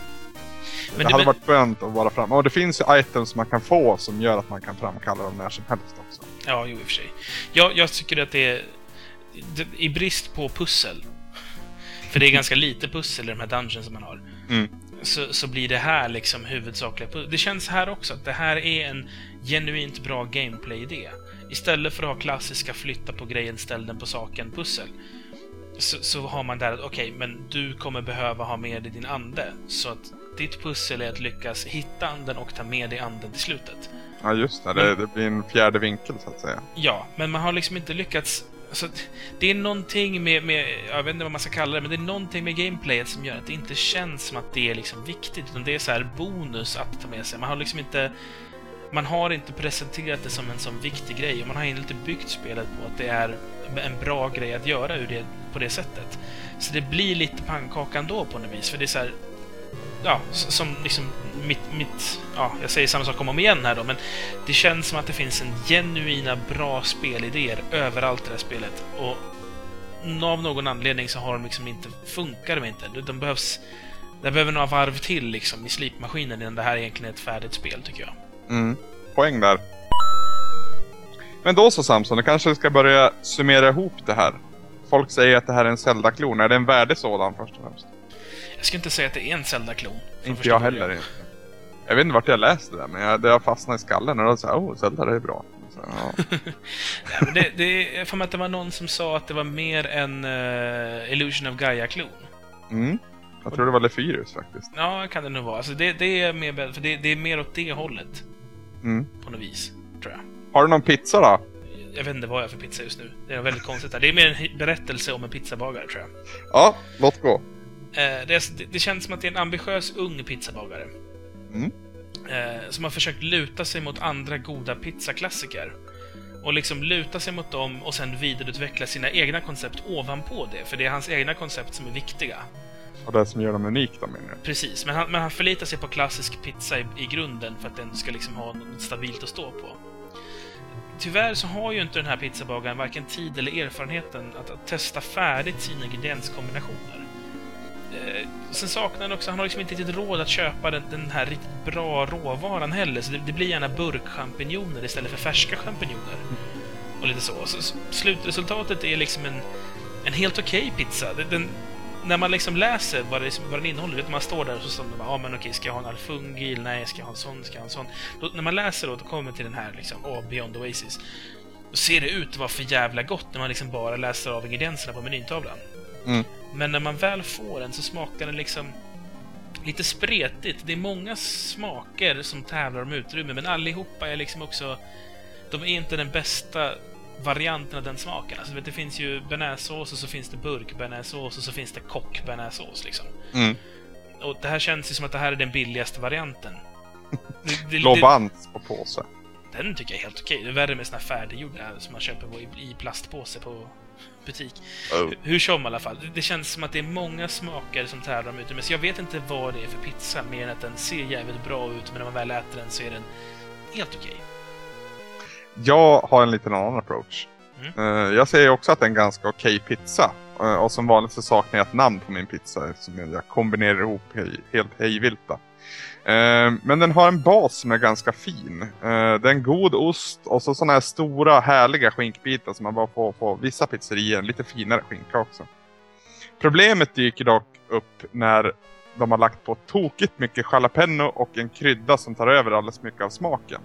Men det det- hade men- varit skönt att vara fram. Och det finns ju items man kan få som gör att man kan framkalla dem när som helst också. Ja, jo i och för sig. Jag, jag tycker att det är... Det, I brist på pussel, för det är ganska lite pussel i de här dungeons som man har, Mm. så, så blir det här liksom huvudsakliga pussel. Det känns här också att det här är en genuint bra gameplay-idé. Istället för att ha klassiska flytta på grejen, ställ den på saken-pussel, så, så har man där att okej, men du kommer behöva ha med dig din ande. Så att ditt pussel är att lyckas hitta anden och ta med dig anden till slutet. Ja just det, det, det blir en fjärde vinkel så att säga. Ja, men man har liksom inte lyckats Alltså, det är någonting med, med, jag vet inte vad man ska kalla det, men det är någonting med gameplayet som gör att det inte känns som att det är liksom viktigt, utan det är så här bonus att ta med sig. Man har liksom inte man har inte presenterat det som en sån viktig grej och man har inte byggt spelet på att det är en bra grej att göra ur det, på det sättet. Så det blir lite pannkaka ändå på något vis, för det är så här, Ja, som liksom mitt, mitt... Ja, jag säger samma sak om och om igen här då, men det känns som att det finns en genuina bra spelidéer överallt i det här spelet. Och av någon anledning så har de liksom inte... Funkar de inte. De behövs... Det behöver några varv till liksom i slipmaskinen innan det här egentligen är ett färdigt spel, tycker jag. Mm. Poäng där. Men då så Samson, du kanske ska börja summera ihop det här. Folk säger att det här är en Zelda-klon. Är det en värdig sådan först och främst? Jag skulle inte säga att det är en Zelda-klon. Inte jag heller. Inte. Jag vet inte vart jag läste det, men jag, det har fastnat i skallen och då sa oh, Zelda det är bra. Så, ja. ja, det, det, jag får mig att det var någon som sa att det var mer en uh, Illusion of Gaia-klon. Mm. Jag tror det var Lefyrus faktiskt. Ja, kan det nog vara. Alltså det, det är mer, för det, det, är mer åt det hållet. Mm. På något vis, tror jag. Har du någon pizza då? Jag vet inte vad jag har för pizza just nu. Det är väldigt konstigt. Här. Det är mer en berättelse om en pizzabagare, tror jag. Ja, låt gå. Eh, det, det, känns som att det är en ambitiös ung pizzabagare. Mm. Eh, som har försökt luta sig mot andra goda pizzaklassiker. Och liksom luta sig mot dem och sen vidareutveckla sina egna koncept ovanpå det. För det är hans egna koncept som är viktiga. Och det som gör dem unika menar du? Precis, men han, men han förlitar sig på klassisk pizza i, i grunden för att den ska liksom ha något stabilt att stå på. Tyvärr så har ju inte den här pizzabagaren varken tid eller erfarenheten att, att testa färdigt sina ingredienskombinationer. Eh, sen saknar han också, han har liksom inte riktigt råd att köpa den, den här riktigt bra råvaran heller, så det, det blir gärna burkchampinjoner istället för färska champinjoner. Och lite så. så. så slutresultatet är liksom en, en helt okej okay pizza. Den, när man liksom läser vad, det, vad den innehåller, vet man står där och så står det bara, ja ah, men okej, ska jag ha en alfungil? Nej, ska jag ha en sån? Ska jag ha en sån? Då, när man läser då, då kommer man till den här liksom, oh, Beyond Oasis. Då ser det ut att vara för jävla gott när man liksom bara läser av ingredienserna på menytavlan. Mm. Men när man väl får den så smakar den liksom lite spretigt. Det är många smaker som tävlar om utrymme, men allihopa är liksom också... De är inte den bästa varianten av den smaken. Alltså, vet, det finns ju bearnaisesås och så finns det burk bearnaisesås och så finns det kock bearnaisesås liksom. Mm. Och det här känns ju som att det här är den billigaste varianten. Lobant på påse. Den tycker jag är helt okej. Det är värre med såna här färdiggjorda som man köper i, i plastpåse på butik. Oh. Hur som i alla fall. Det känns som att det är många smaker som tävlar om. Så jag vet inte vad det är för pizza, mer än att den ser jävligt bra ut, men när man väl äter den så är den helt okej. Jag har en liten annan approach. Mm. Uh, jag säger också att det är en ganska okej okay pizza. Uh, och som vanligt så saknar jag ett namn på min pizza eftersom jag kombinerar ihop helt hejvilta. Eh, men den har en bas som är ganska fin. Eh, det är en god ost och så sådana här stora härliga skinkbitar som man bara får på vissa pizzerier. En lite finare skinka också. Problemet dyker dock upp när de har lagt på tokigt mycket jalapeno och en krydda som tar över alldeles mycket av smaken.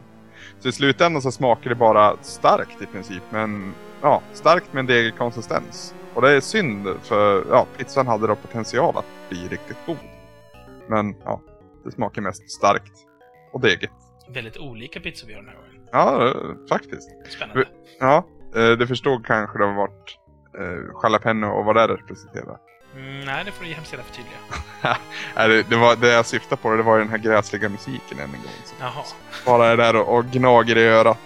Så i slutändan så smakar det bara starkt i princip. Men ja, starkt med en degig konsistens. Och det är synd för ja, pizzan hade då potential att bli riktigt god. Men ja, det smakar mest starkt och degigt. Väldigt olika pizzor vi har den här gången. Ja, faktiskt. Spännande. Ja, eh, du förstod kanske det vart eh, jalapeno och vad det representerar. Mm, nej, det får du hemskt gärna förtydliga. nej, det, det, var, det jag syftade på det var den här gräsliga musiken än en gång. Så. Jaha. Bara är där och, och gnager i örat.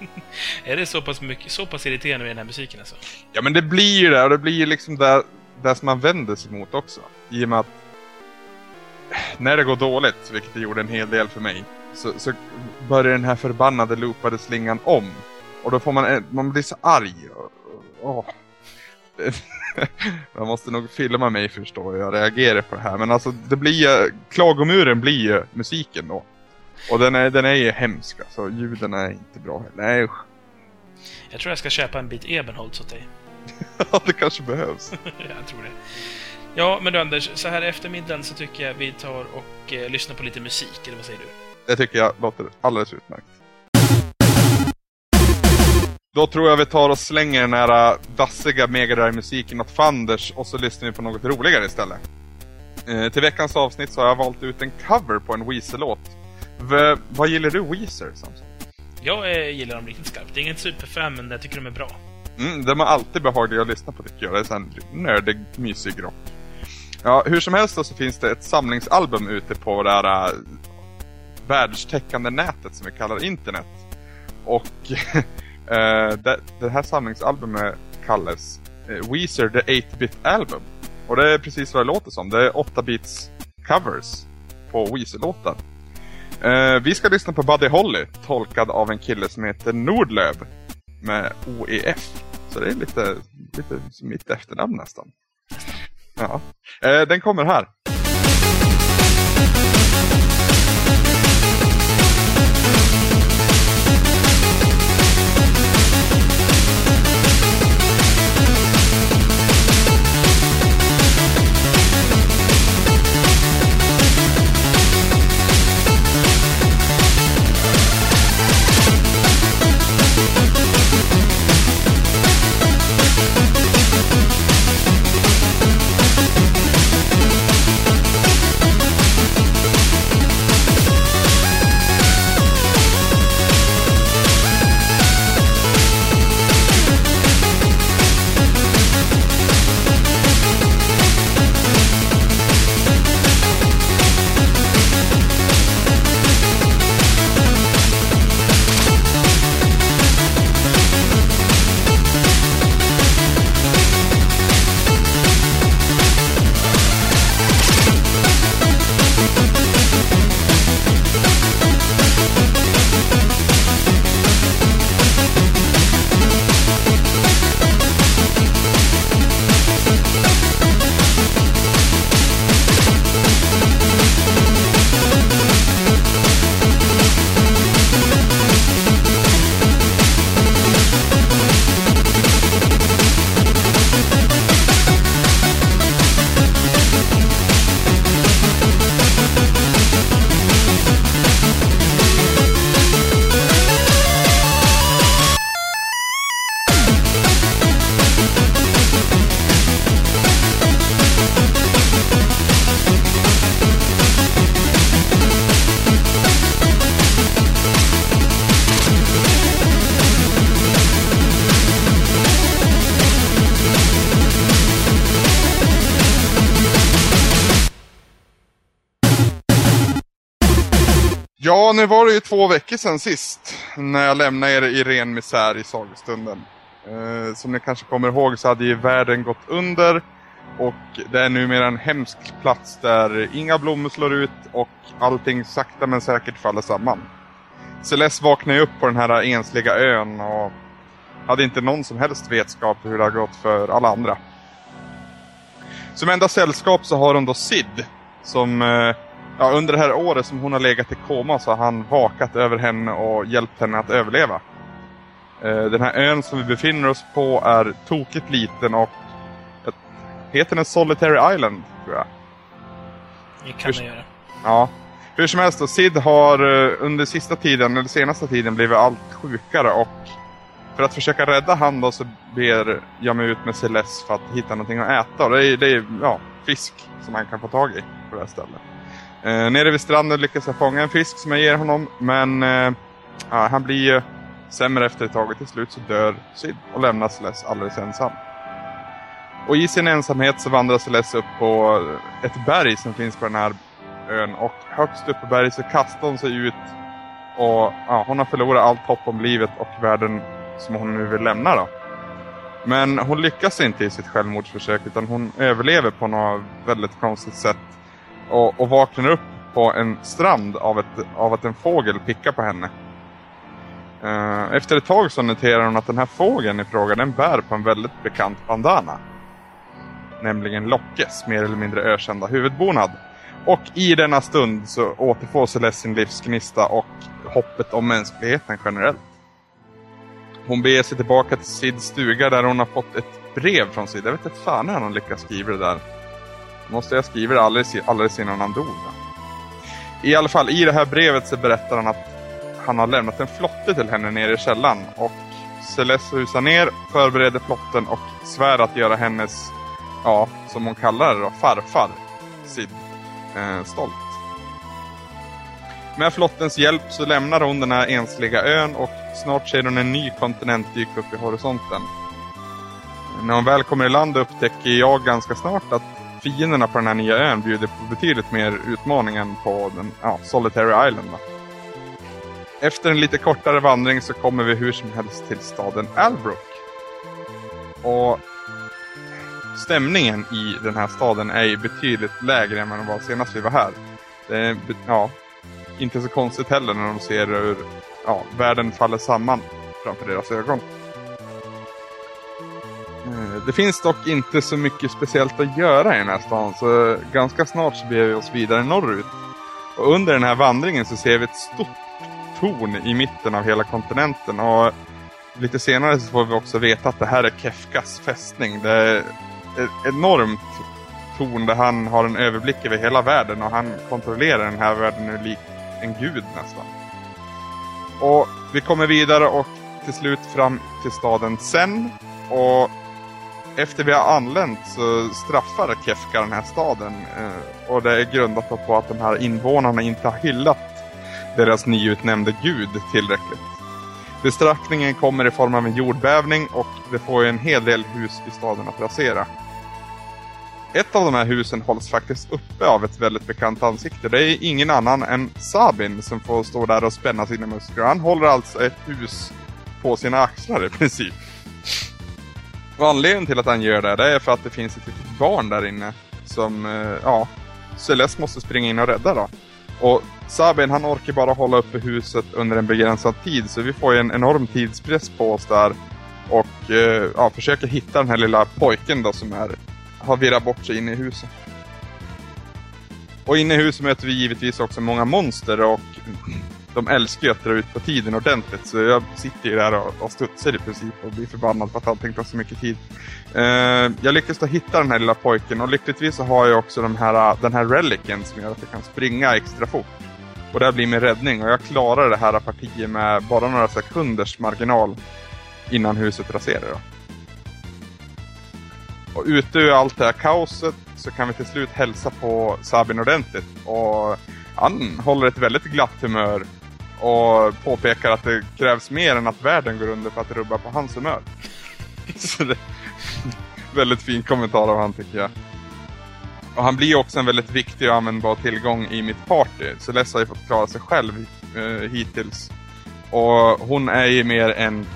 är det så pass, mycket, så pass irriterande med den här musiken alltså? Ja, men det blir ju det. Och det blir ju liksom det, det som man vänder sig mot också. I och med att när det går dåligt, vilket det gjorde en hel del för mig, så, så börjar den här förbannade loopade slingan om. Och då får man, man blir så arg. Och. Man måste nog filma mig förstå hur jag reagerar på det här. Men alltså, det blir klagomuren blir ju musiken då. Och den är, den är ju hemsk alltså. Ljuden är inte bra heller. Nej usch. Jag tror jag ska köpa en bit Ebenholts åt dig. ja, det kanske behövs. jag tror det. Ja, men du Anders, så här eftermiddagen så tycker jag vi tar och eh, lyssnar på lite musik, eller vad säger du? Det tycker jag låter alldeles utmärkt. Då tror jag vi tar och slänger den här äh, dassiga Mega musiken åt fanders och så lyssnar vi på något roligare istället. Eh, till veckans avsnitt så har jag valt ut en cover på en Weezer-låt. vad gillar du Weezer, Samson? Jag eh, gillar dem riktigt skarpt. Det är inget superfan, men jag tycker de är bra. Mm, de är alltid behagliga att lyssna på tycker jag. Det är sån nördig, mysig rock. Ja, hur som helst så finns det ett samlingsalbum ute på det här äh, världstäckande nätet som vi kallar internet. Och äh, det, det, här samlingsalbumet kallas äh, Weezer The 8-Bit Album. Och det är precis vad det låter som. Det är 8-bits covers på Weezer-låtar. Uh, vi ska lyssna på Buddy Holly, tolkad av en kille som heter Nordlöv med OEF. Så det är lite, lite mitt efternamn nästan. Ja. Eh, den kommer här. Det ju två veckor sedan sist. När jag lämnade er i ren misär i sagostunden. Eh, som ni kanske kommer ihåg så hade ju världen gått under. Och det är numera en hemsk plats där inga blommor slår ut och allting sakta men säkert faller samman. Celeste vaknade upp på den här ensliga ön och hade inte någon som helst vetskap hur det har gått för alla andra. Som enda sällskap så har hon då Sid som eh, ja, under det här året som hon har legat i koma så har han vakat över henne och hjälpt henne att överleva. Eh, den här ön som vi befinner oss på är tokigt liten och ett, heter den Solitary Island, tror jag. Det kan den göra. Ja. Hur som helst då, Sid har eh, under sista tiden, eller senaste tiden, blivit allt sjukare och för att försöka rädda han då så ber jag mig ut med Celeste för att hitta någonting att äta. Och det är, det är ja, fisk som man kan få tag i på det här stället. Eh, nere vid stranden lyckas jag fånga en fisk som jag ger honom. Men eh, ja, han blir ju sämre efter ett tag och till slut så dör Sid och lämnar Celeste alldeles ensam. Och i sin ensamhet så vandrar Celeste upp på ett berg som finns på den här ön. Och högst upp på berget så kastar hon sig ut. Och ja, hon har förlorat allt hopp om livet och världen som hon nu vill lämna då. Men hon lyckas inte i sitt självmordsförsök utan hon överlever på något väldigt konstigt sätt och, och vaknar upp på en strand av, ett, av att en fågel pickar på henne. Uh, efter ett tag så noterar hon att den här fågeln i fråga den bär på en väldigt bekant bandana. Nämligen Lockes mer eller mindre ökända huvudbonad. Och i denna stund så återfår Celeste sin livsgnista och hoppet om mänskligheten generellt. Hon beger sig tillbaka till Sids stuga där hon har fått ett brev från Sid. Jag vet inte fan hur han lyckas skriva det där. Måste jag skriva det alldeles, alldeles innan han dog. Va? I alla fall, i det här brevet så berättar han att han har lämnat en flotte till henne nere i källan. Och Celeste rusar ner, förbereder flotten och svär att göra hennes, ja, som hon kallar det då, farfar, Sid, eh, stolt. Med flottens hjälp så lämnar hon den här ensliga ön och snart ser hon en ny kontinent dyka upp i horisonten. När hon väl kommer i land upptäcker jag ganska snart att fienderna på den här nya ön bjuder på betydligt mer utmaning än på den, ja, Solitary Island. Då. Efter en lite kortare vandring så kommer vi hur som helst till staden Albrook. Och stämningen i den här staden är ju betydligt lägre än vad den var senast vi var här. Det är, ja, inte så konstigt heller när de ser hur ja, världen faller samman framför deras ögon. Eh, det finns dock inte så mycket speciellt att göra i den här stan så ganska snart så beger vi oss vidare norrut. Och under den här vandringen så ser vi ett stort torn i mitten av hela kontinenten och lite senare så får vi också veta att det här är Kefkas fästning. Det är ett enormt torn där han har en överblick över hela världen och han kontrollerar den här världen nu lik en gud nästan. Och vi kommer vidare och till slut fram till staden Sen och efter vi har anlänt så straffar Kefka den här staden eh, och det är grundat på att de här invånarna inte har hyllat deras nyutnämnde gud tillräckligt. Bestraffningen kommer i form av en jordbävning och det får ju en hel del hus i staden att rasera. Ett av de här husen hålls faktiskt uppe av ett väldigt bekant ansikte. Det är ingen annan än Sabin som får stå där och spänna sina muskler. Han håller alltså ett hus på sina axlar i princip. Och anledningen till att han gör det, det är för att det finns ett litet barn där inne som, eh, ja, Celeste måste springa in och rädda då. Och Sabin han orkar bara hålla uppe huset under en begränsad tid så vi får ju en enorm tidspress på oss där. Och eh, ja, försöker hitta den här lilla pojken då som är, har virrat bort sig inne i huset. Och inne i huset möter vi givetvis också många monster och de älskar ju att dra ut på tiden ordentligt. Så jag sitter ju där och, och studsar i princip och blir förbannad på att allting tar så mycket tid. Uh, jag lyckas då hitta den här lilla pojken och lyckligtvis så har jag också de här, eh, den här relicen som gör att jag kan springa extra fort. Och det blir min räddning och jag klarar det här partiet med bara några sekunders marginal innan huset raserar. Då. Och ute ur allt det här kaoset så kan vi till slut hälsa på Sabin ordentligt. Och han håller ett väldigt glatt humör och påpekar att det krävs mer än att världen går under för att rubba på hans humör. Så det väldigt fin kommentar av han tycker jag. Och han blir också en väldigt viktig och användbar tillgång i mitt party. Celeste har ju fått klara sig själv eh, hittills. Och hon är ju mer en,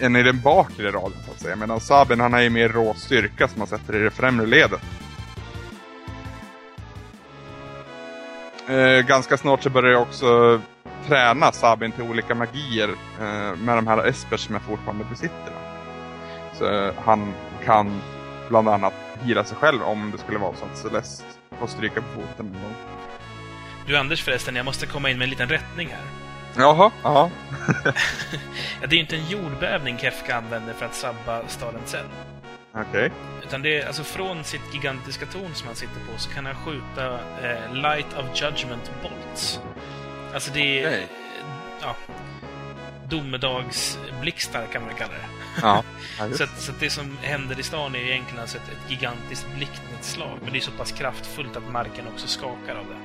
en i den bakre raden så att säga. Medan Sabin han är ju mer rå styrka som man sätter i det främre ledet. Eh, ganska snart så börjar jag också träna Sabin till olika magier eh, med de här espers som jag fortfarande besitter. Så eh, han kan bland annat hila sig själv om det skulle vara så att Celeste får stryka på foten någon gång. Du Anders förresten, jag måste komma in med en liten rättning här. Jaha, ja. ja, det är ju inte en jordbävning Kefka använder för att sabba staden sen. Okej. Okay. Utan det är alltså från sitt gigantiska torn som han sitter på så kan han skjuta eh, Light of Judgment Bolts. Alltså det är... Okay. Ja, domedagsblixtar kan man kalla det. Ja, så, att, så att det som händer i stan är egentligen alltså ett, ett gigantiskt blixtnedslag. Men det är så pass kraftfullt att marken också skakar av det.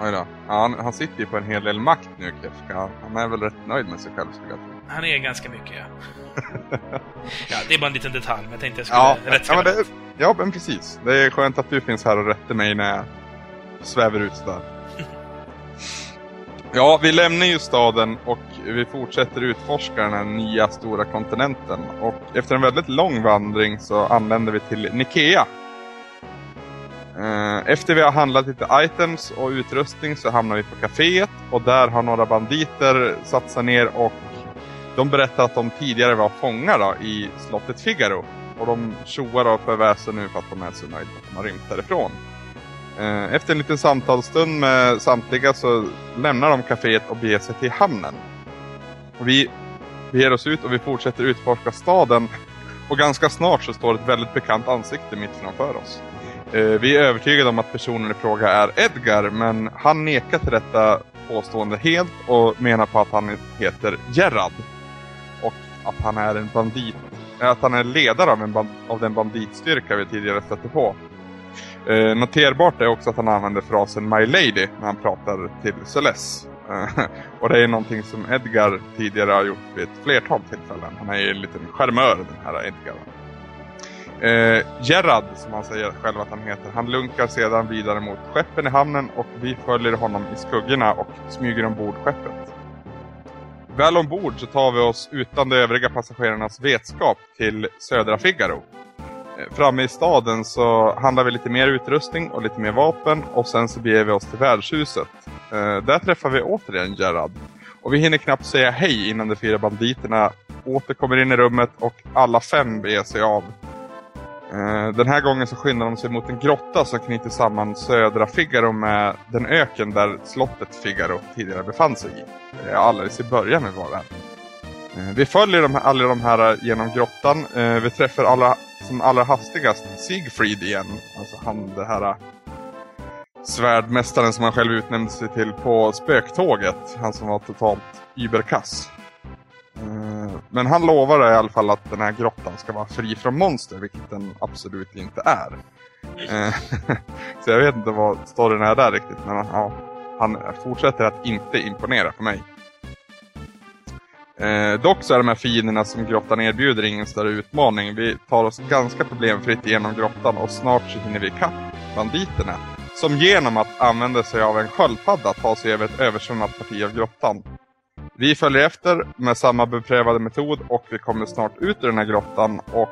Oj då. Ja, han, han sitter ju på en hel del makt nu, Kefka. Han är väl rätt nöjd med sig själv, skulle jag tro. Han är ganska mycket, ja. ja, det är bara en liten detalj, men jag tänkte jag skulle ja, ja, men det, ja, men precis. Det är skönt att du finns här och rättar mig när jag svävar ut sådär. Ja, vi lämnar ju staden och vi fortsätter utforska den här nya stora kontinenten. Och efter en väldigt lång vandring så anländer vi till Nikea. Eh, efter vi har handlat lite items och utrustning så hamnar vi på kaféet och där har några banditer satt sig ner och de berättar att de tidigare var fångar då, i slottet Figaro. Och de tjoar och för väsen nu för att de är så nöjda att de har rymt därifrån. Eh, efter en liten samtalsstund med samtliga så lämnar de kaféet och beger sig till hamnen. Och vi beger oss ut och vi fortsätter utforska staden. Och ganska snart så står ett väldigt bekant ansikte mitt framför oss. Eh, vi är övertygade om att personen i fråga är Edgar, men han nekar till detta påstående helt och menar på att han heter Gerard. Och att han är en bandit, att han är ledare av, en av den banditstyrka vi tidigare stötte på. Eh, noterbart är också att han använder frasen My Lady när han pratar till Celeste. Eh, och det är någonting som Edgar tidigare har gjort vid ett flertal tillfällen. Han är ju en liten charmör den här Edgar. Eh, Gerard, som han säger själv att han heter, han lunkar sedan vidare mot skeppen i hamnen och vi följer honom i skuggorna och smyger ombord skeppet. Väl ombord så tar vi oss utan de övriga passagerarnas vetskap till södra Figaro. Framme i staden så handlar vi lite mer utrustning och lite mer vapen och sen så beger vi oss till värdshuset. Eh, där träffar vi återigen Gerard. Och vi hinner knappt säga hej innan de fyra banditerna åter kommer in i rummet och alla fem beger sig av. Eh, den här gången så skyndar de sig mot en grotta som knyter samman södra Figaro med den öken där slottet Figaro tidigare befann sig i. Alldeles i början med var det. Eh, vi följer de här, alla de här genom grottan. Eh, vi träffar alla som allra hastigast Siegfried igen. Alltså han det här äh, svärdmästaren som han själv utnämnde sig till på spöktåget. Han som var totalt überkass. Eh, men han lovar i alla fall att den här grottan ska vara fri från monster, vilket den absolut inte är. Eh, så jag vet inte vad storyn är där riktigt, men ja, han fortsätter att inte imponera på mig. Eh, dock så är de här fienderna som grottan erbjuder ingen större utmaning. Vi tar oss ganska problemfritt genom grottan och snart så hinner vi ikapp banditerna. Som genom att använda sig av en sköldpadda tar sig över ett översvämmat parti av grottan. Vi följer efter med samma beprövade metod och vi kommer snart ut ur den här grottan och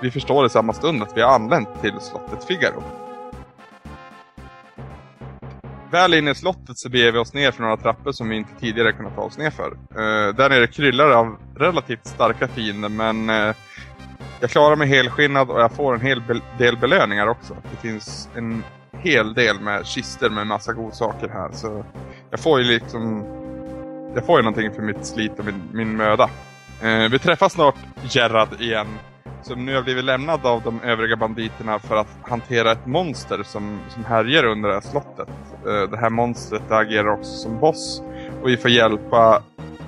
vi förstår i samma stund att vi har anlänt till slottet Figaro. Väl inne i slottet så beger vi oss ner för några trappor som vi inte tidigare kunnat ta oss ner för. Uh, där nere kryllar av relativt starka fiender men uh, jag klarar mig helskinnad och jag får en hel be del belöningar också. Det finns en hel del med kister med massa godsaker här så jag får ju liksom jag får ju någonting för mitt slit och min, min möda. Uh, vi träffar snart Gerard igen som nu har blivit lämnad av de övriga banditerna för att hantera ett monster som, som härjar under det här slottet. Eh, det här monstret agerar också som boss och vi får hjälpa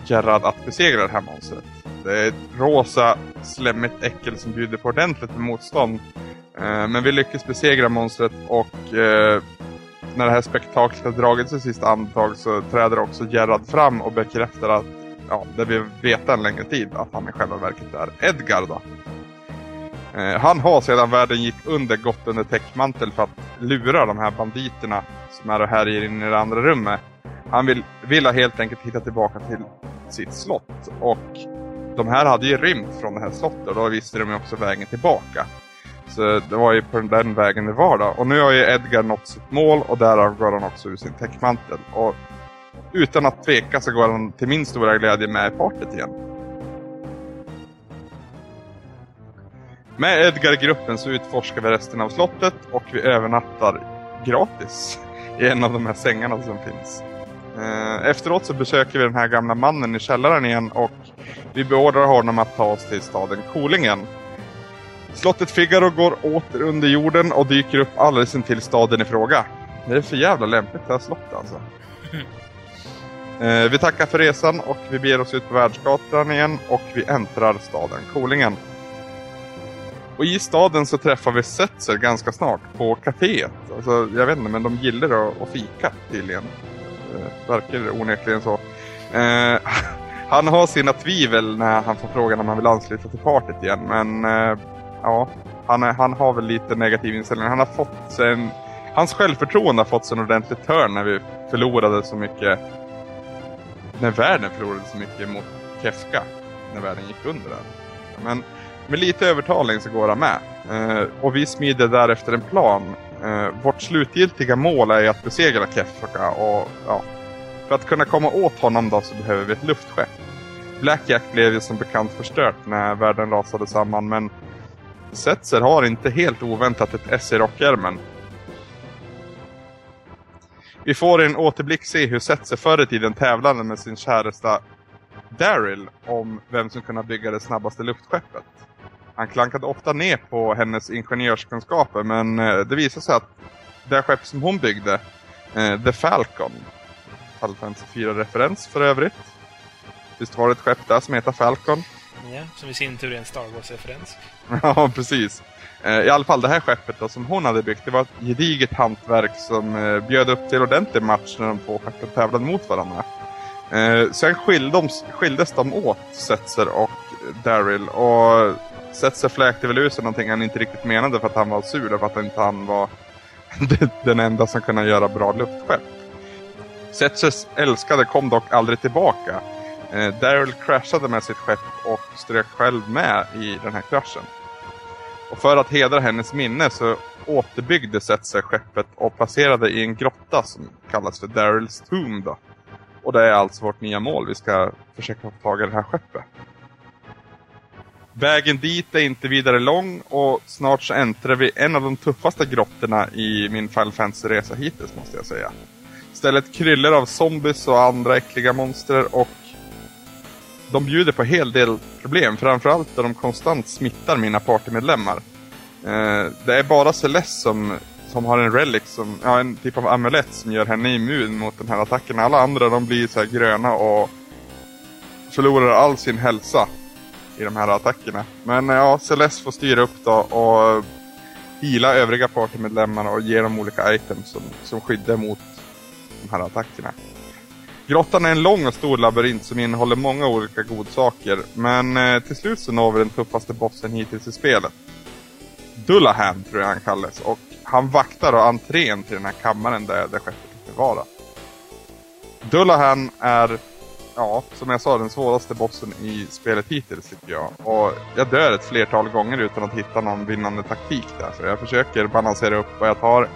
Gerard att besegra det här monstret. Det är ett rosa, slemmigt äckel som bjuder på ordentligt med motstånd. Eh, men vi lyckas besegra monstret och eh, när det här spektaklet har dragit sig sista andetag så träder också Gerard fram och bekräftar att ja, det vi vet en längre tid att han i själva verket är Edgar då. Eh, han har sedan världen gick under gått under täckmantel för att lura de här banditerna som är här inne i det andra rummet. Han vill, vill helt enkelt hitta tillbaka till sitt slott och de här hade ju rymt från det här slottet och då visste de ju också vägen tillbaka. Så det var ju på den vägen det var då. Och nu har ju Edgar nått sitt mål och därav går han också ur sin täckmantel. Och utan att tveka så går han till min stora glädje med i partyt igen. Med Edgar-gruppen så utforskar vi resten av slottet och vi övernattar gratis i en av de här sängarna som finns. Eh, efteråt så besöker vi den här gamla mannen i källaren igen och vi beordrar honom att ta oss till staden Kolingen. Slottet Figaro går åter under jorden och dyker upp alldeles intill staden i fråga. Det är för jävla lämpligt det här slottet alltså. Eh, vi tackar för resan och vi ber oss ut på världsgatan igen och vi äntrar staden Kolingen. Och i staden så träffar vi Setzer ganska snart på kaféet. Alltså, jag vet inte, men de gillar att, att fika tydligen. Eh, verkar onekligen så. Eh, han har sina tvivel när han får frågan om han vill ansluta till partiet igen. Men eh, ja, han, han har väl lite negativ inställning. Han har fått en... Hans självförtroende har fått sig en ordentlig törn när vi förlorade så mycket... När världen förlorade så mycket mot Kefka. När världen gick under där. Men med lite övertalning så går han med. Eh, och vi smider därefter en plan. Eh, vårt slutgiltiga mål är att besegra Kefka och ja, för att kunna komma åt honom då så behöver vi ett luftskepp. Blackjack blev ju som bekant förstört när världen rasade samman men Setzer har inte helt oväntat ett S i rockärmen. Vi får i en återblick se hur Setzer förr i tiden tävlade med sin käresta Daryl om vem som kunde bygga det snabbaste luftskeppet. Han klankade ofta ner på hennes ingenjörskunskaper men eh, det visade sig att det skepp som hon byggde, eh, The Falcon, Final Fantasy 4-referens för övrigt. Visst var det ett skepp där som heter Falcon? Ja, som i sin tur är en Star Wars-referens. ja, precis. Eh, I alla fall det här skeppet då, som hon hade byggt, det var ett gediget hantverk som bjöd upp till ordentlig match när de två skeppen tävlade mot varandra. sen skildes, skildes de åt, Setzer och Daryl. Och Setzer fläkte väl ur sig någonting han inte riktigt menade för att han var sur för att inte han var den enda som kunde göra bra luftskepp. Setzers älskade kom dock aldrig tillbaka. Eh, Daryl kraschade med sitt skepp och strök själv med i den här kraschen. Och för att hedra hennes minne så återbyggde Setzer skeppet och placerade i en grotta som kallas för Daryls Tomb då. Och det är alltså vårt nya mål. Vi ska försöka få tag i det här skeppet. Vägen dit är inte vidare lång och snart så äntrar vi en av de tuffaste grottorna i min Final Fantasy-resa hittills måste jag säga. Stället kryllar av zombies och andra äckliga monster och de bjuder på en hel del problem, framförallt då de konstant smittar mina partymedlemmar. Eh, det är bara Celeste som, som har en relic, som, ja, en typ av amulett som gör henne immun mot den här attacken. Alla andra de blir så gröna och förlorar all sin hälsa i de här attackerna. Men eh, ja, Celeste får styra upp då och hila övriga partymedlemmar och ge dem olika items som, som skyddar mot de här attackerna. Grottan är en lång och stor labyrint som innehåller många olika godsaker, men eh, till slut så når vi den tuffaste bossen hittills i spelet. Dullahan tror jag han kallas och han vaktar då entrén till den här kammaren där, där skeppet är bevarat. Dullahan är, ja, som jag sa, den svåraste bossen i spelet hittills tycker jag. Och jag dör ett flertal gånger utan att hitta någon vinnande taktik där. Så jag försöker balansera upp och jag tar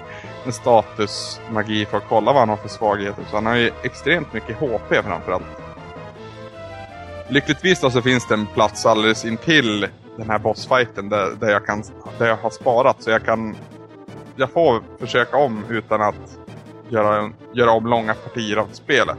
en statusmagi för att kolla vad han har för svagheter. Så han har ju extremt mycket HP framförallt. Lyckligtvis då så finns det en plats alldeles intill den här bossfighten där, där, jag, kan, där jag har sparat. Så jag kan... Jag får försöka om utan att göra, göra om långa partier av spelet.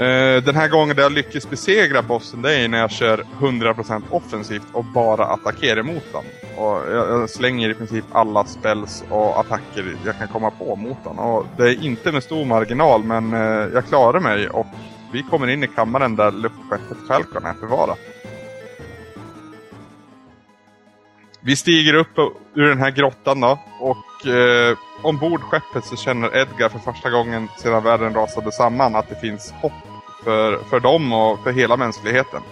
Uh, den här gången där jag lyckas besegra bossen det är när jag kör 100% offensivt och bara attackerar mot den. Och jag, jag, slänger i princip alla spells och attacker jag kan komma på mot den. Och det är inte med stor marginal men uh, jag klarar mig och vi kommer in i kammaren där luftskeppet Falcon är förvarat. Vi stiger upp ur den här grottan då och eh, ombord skeppet så känner Edgar för första gången sedan världen rasade samman att det finns hopp för, för dem och för hela mänskligheten.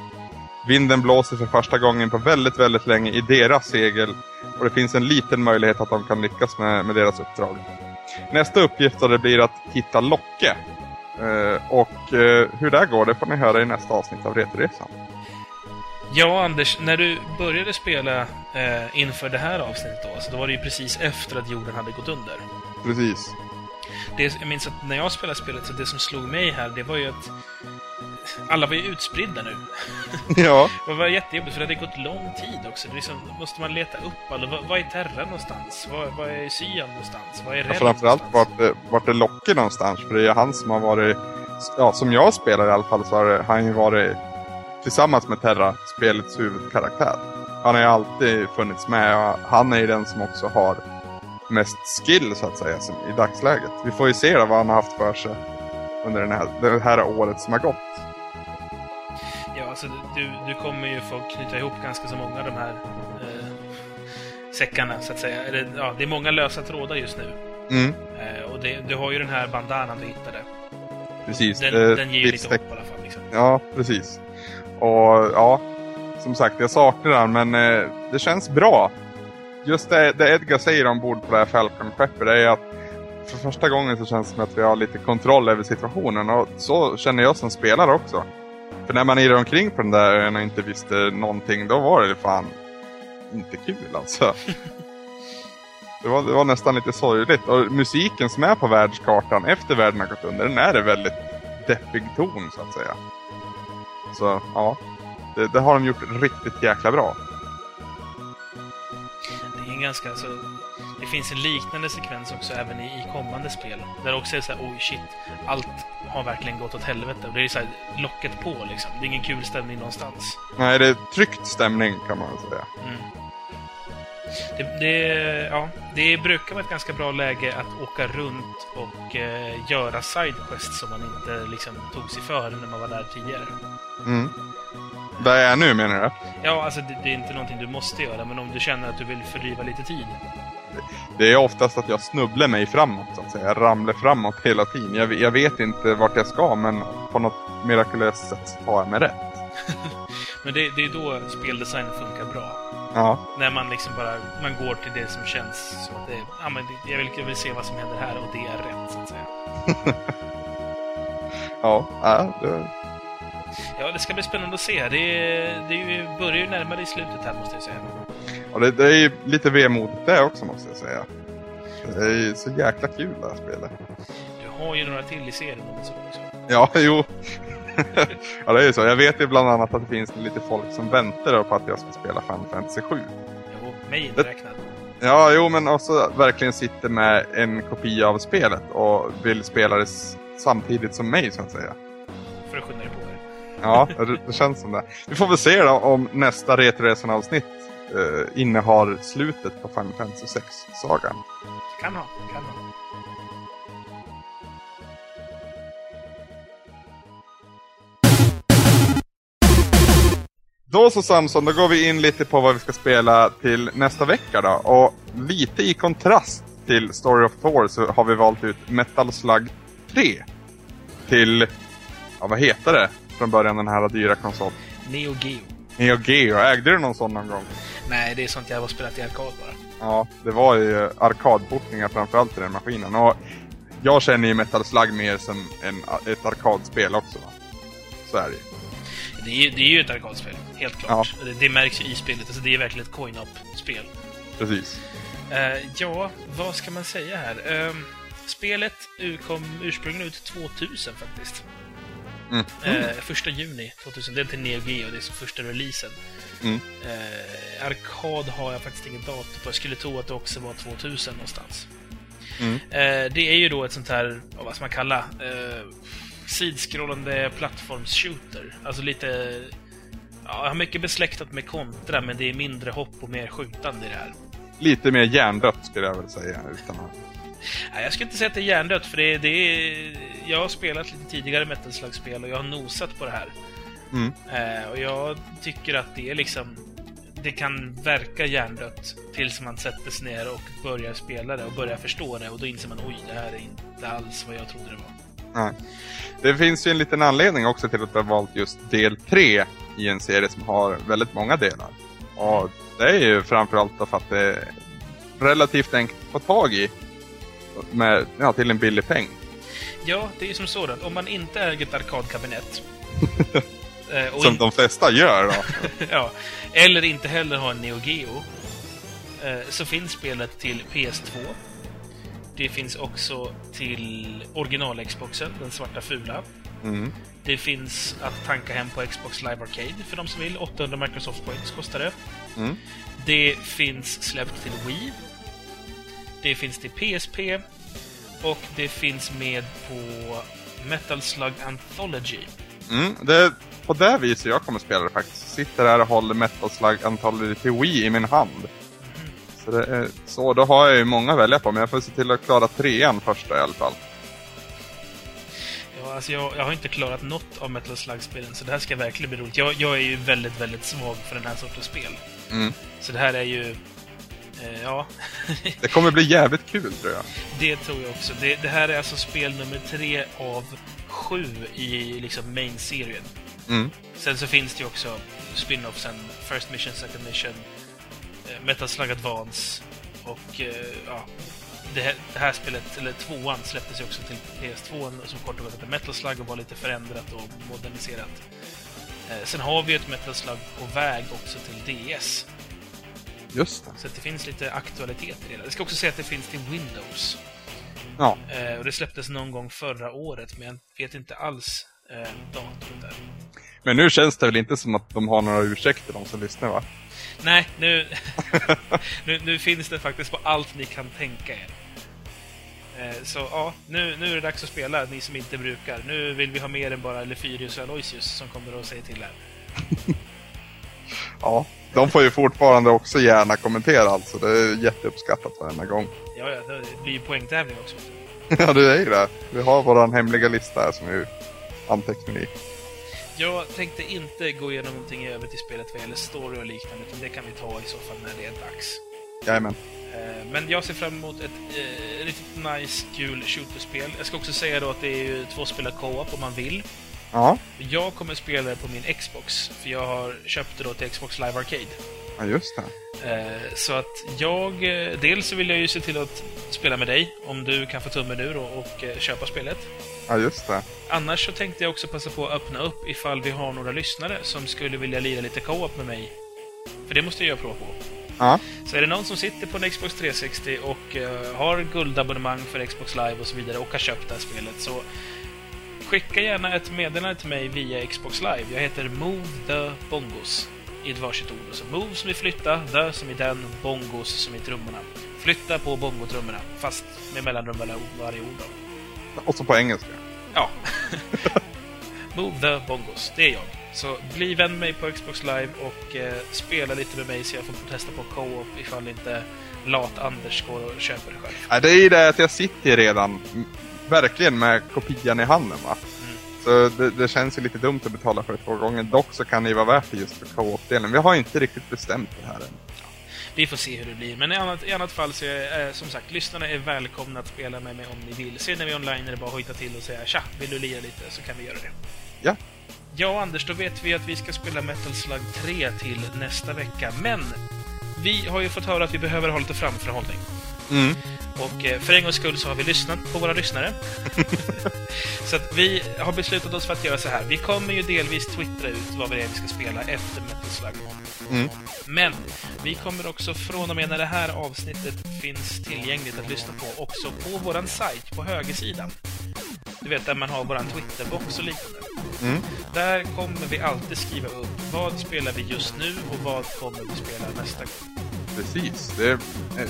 Vinden blåser för första gången på väldigt, väldigt länge i deras segel och det finns en liten möjlighet att de kan lyckas med, med deras uppdrag. Nästa uppgift då det blir att hitta Locke. Eh, och eh, hur det går det får ni höra i nästa avsnitt av Retroresan. Ja, Anders, när du började spela eh, inför det här avsnittet då, så då var det ju precis efter att jorden hade gått under. Precis. Det, jag minns att när jag spelade spelet, så det som slog mig här, det var ju att alla var ju utspridda nu. Ja. det var jättejobbigt, för det hade gått lång tid också. Det liksom, måste man leta upp alla. Var, var är Terra någonstans? Var, var är Cyan någonstans? Var är Ren ja, Framförallt vart, det- vart är Locke någonstans? För det är ju han som har varit, ja som jag spelar i alla fall så har han ju varit tillsammans med Terra spelets huvudkaraktär. Han har ju alltid funnits med och han är ju den som också har mest skill så att säga i dagsläget. Vi får ju se då vad han har haft för sig under den här, det här året som har gått. Ja, alltså du, du kommer ju få knyta ihop ganska så många av de här eh, säckarna, så att säga. Eller, ja, det är många lösa trådar just nu. Mm, Eh, och det, du har ju den här bandanan du hittade. precis. Den, Eh, den ger ju lite hopp i alla fall. Liksom. Ja, precis. Och ja, som sagt, jag saknar den men eh, det känns bra. Just det, det Edgar säger ombord på det här Falcon-skeppet är att för första gången så känns det som att vi har lite kontroll över situationen och så känner jag som spelare också. För när man irrade omkring på den där ön och inte visste någonting, då var det fan inte kul alltså. Det var, det var nästan lite sorgligt. Och musiken som är på världskartan efter världen har gått under, den är det väldigt deppig ton så att säga. Så ja, det, det har de gjort riktigt jäkla bra. En ganska så... Det finns en liknande sekvens också även i, i kommande spel. Där det också är så här, oj shit, allt har verkligen gått åt helvete. Och det är så här, locket på liksom. Det är ingen kul stämning någonstans. Nej, det är tryckt stämning kan man säga. Mm. Det, det, ja, det brukar vara ett ganska bra läge att åka runt och eh, göra sidequests som man inte liksom tog sig för när man var där tidigare. Mm. Där jag är nu menar du? Ja, alltså det, det är inte någonting du måste göra, men om du känner att du vill fördriva lite tid. Det är oftast att jag snubblar mig framåt så att säga. Jag ramlar framåt hela tiden. Jag, jag vet inte vart jag ska men på något mirakulöst sätt tar jag mig rätt. Men det, det är då speldesign funkar bra. Ja, När man liksom bara man går till det som känns så att det, ja, men jag, vill, jag vill se vad som händer här och det är rätt, så att säga. ja, ja det, Ja, det ska bli spännande att se. Det, det är börjar ju närma dig slutet här, måste jag säga. och det, det är ju lite vemodigt det också måste jag säga. Det är ju så jäkla kul det här spelet. Du har ju några till i serien om det så också. Ja, jo. ja, det är ju så. Jag vet ju bland annat att det finns lite folk som väntar på att jag ska spela Final Fantasy 7. Jo, mig inräknad. Ja, jo, men också verkligen sitter med en kopia av spelet och vill spela det samtidigt som mig, så att säga. För att er. Ja, det, känns som det. Vi får väl se då om nästa Retroresan-avsnitt eh, innehar slutet på Final Fantasy 6-sagan. Kan ha, kan ha. Då så Samson, då går vi in lite på vad vi ska spela till nästa vecka då. Och lite i kontrast till Story of Thor så har vi valt ut Metal Slug 3. Till, ja vad heter det från början den här dyra konsolen? Neo Geo. Neo Geo, ägde du någon sån någon gång? Nej, det är sånt jag har spelat i arkad bara. Ja, det var ju arkadportningar framförallt i den maskinen. Och jag känner ju Metal Slug mer som en, ett arkadspel också. Va? Så är det ju. Det är, ju- det är ju ett arkadspel, helt klart. Det, det märks ju i spelet. Alltså, det är verkligen ett coin-up-spel. Precis. Eh, ja, vad ska man säga här? Ehm, spelet kom ursprungligen ut 2000 faktiskt. Mm. Eh, första juni 2000. Det är till Neo Geo, det är som första releasen. Mm. Eh, arkad har jag faktiskt inget datum på. Jag skulle tro att det också var 2000 någonstans. Mm. Eh, det är ju då ett sånt här, vad ska man kalla, eh, sidskrollande plattforms-shooter. Alltså lite... Ja, jag har mycket besläktat med kontra, men det är mindre hopp och mer skjutande i det här. Lite mer hjärndött skulle jag väl säga. Utan att... Nej, jag skulle inte säga att det är hjärndött, för det, det är... Jag har spelat lite tidigare Metal Slug-spel och jag har nosat på det här. Mm. Eh, och jag tycker att det är liksom... Det kan verka hjärndött tills man sätter sig ner och börjar spela det och börjar förstå det och då inser man oj, det här är inte alls vad jag trodde det var. Nej. Det finns ju en liten anledning också till att har valt just del 3 i en serie som har väldigt många delar. Och det är ju framförallt för att det är relativt enkelt att få tag i. Med, ja, till en billig peng. Ja, det är ju som så att om man inte äger ett arkadkabinett eh, Som in- de flesta gör då. ja, eller inte heller har en Neo Geo eh, så finns spelet till PS2. Det finns också till original-Xboxen, den svarta fula. Mm. Det finns att tanka hem på Xbox Live Arcade för de som vill. 800 Microsoft Points kostar det. Mm. Det finns släppt till Wii. Det finns till PSP. Och det finns med på Metal Slug Anthology. Mm. Det är på det viset jag kommer spela det faktiskt. Sitter här och håller Metal Slug Anthology till Wii i min hand. Så det är så, då har jag ju många att välja på, men jag får se till att klara trean först då, i alla fall. Ja, alltså jag, jag har inte klarat något av Metal Slug-spelen, så det här ska verkligen bli roligt. Jag, jag är ju väldigt, väldigt svag för den här sortens spel. Mm. Så det här är ju... Eh, ja, Det kommer bli jävligt kul tror jag. det tror jag också. Det, det här är alltså spel nummer tre av sju i liksom main-serien. Mm. Sen så finns det ju också spin-offsen, First Mission, Second Mission, eh, Metal Slug Advance och eh, ja, det här, det här spelet, eller tvåan, släpptes ju också till PS2 som kort och gott heter Metal Slug och var lite förändrat och moderniserat. Sen har vi ett Metal Slug på väg också till DS. Just det. Så att det finns lite aktualitet i det. Jag ska också säga att det finns till Windows. Ja. Eh, och det släpptes någon gång förra året, men jag vet inte alls eh, datumet där. Men nu känns det väl inte som att de har några ursäkter de som lyssnar va? Nej, nu, nu, nu finns det faktiskt på allt ni kan tänka er. Eh, Så ja, nu, nu är det dags att spela, ni som inte brukar. Nu vill vi ha mer än bara Lefyrius och Aloysius som kommer att säga till här. Ja. De får ju fortfarande också gärna kommentera alltså. Det är jätteuppskattat varenda gång. Ja, ja, det blir ju poängtävling också. ja, det är ju det. Vi har våran hemliga lista här som vi antecknar i. Jag tänkte inte gå igenom någonting i övrigt i spelet vad gäller story och liknande, utan det kan vi ta i så fall när det är dags. Jajamän. Eh, Men jag ser fram emot ett eh, riktigt nice, kul shooterspel. Jag ska också säga då att det är ju två spelare co-op om man vill. Ja, Jag kommer spela det på min Xbox, för jag har köpt det då till Xbox Live Arcade. ja just det. Eh, Så att jag... eh, Dels så vill jag ju se till att spela med dig, om du kan få tummen ur och, och eh, köpa spelet. Ja, just det. Annars så tänkte jag också passa på att öppna upp ifall vi har några lyssnare som skulle vilja lira lite co-op med mig. För det måste jag göra prov på. Ja, Så är det någon som sitter på en Xbox 360 och har guldabonnemang för Xbox Live och så vidare och har köpt det här spelet så skicka gärna ett meddelande till mig via Xbox Live. Jag heter Move the Bongos i ett varsitt ord. Så Move som i flytta, The som i den, Bongos som i trummorna. Flytta på bongotrummorna, fast med mellanrum mellan varje ord. Då. och så på engelska. Ja. Move the Bongos, det är jag. Så bli vän med mig på Xbox Live och eh, spela lite med mig så jag får testa på co-op ifall inte lat-Anders går och köper det själv. Ja, det är ju det att jag sitter redan verkligen med kopian i handen va. Mm. Så det, det känns ju lite dumt att betala för det två gånger. Dock så kan det ju vara värt det just för co-op-delen. Vi har inte riktigt bestämt det här än. Vi får se hur det blir. Men i annat, i annat fall så är eh, som sagt, lyssnarna är välkomna att spela med mig om ni vill. Sen när vi är online är det bara att hojta till och säga tja, vill du lira lite så kan vi göra det. Ja. Ja, Anders, då vet vi att vi ska spela Metal Slug 3 till nästa vecka. Men vi har ju fått höra att vi behöver ha lite framförhållning. Mm. Och eh, för en gångs skull så har vi lyssnat på våra lyssnare. så att vi har beslutat oss för att göra så här. Vi kommer ju delvis twittra ut vad det är vi ska spela efter Metal Slug. Mm. Men vi kommer också från och med när det här avsnittet finns tillgängligt att lyssna på också på våran sajt på högersidan. Du vet, där man har våran Twitterbox och liknande. Mm. Där kommer vi alltid skriva upp vad spelar vi just nu och vad kommer vi spela nästa gång. Precis. Det är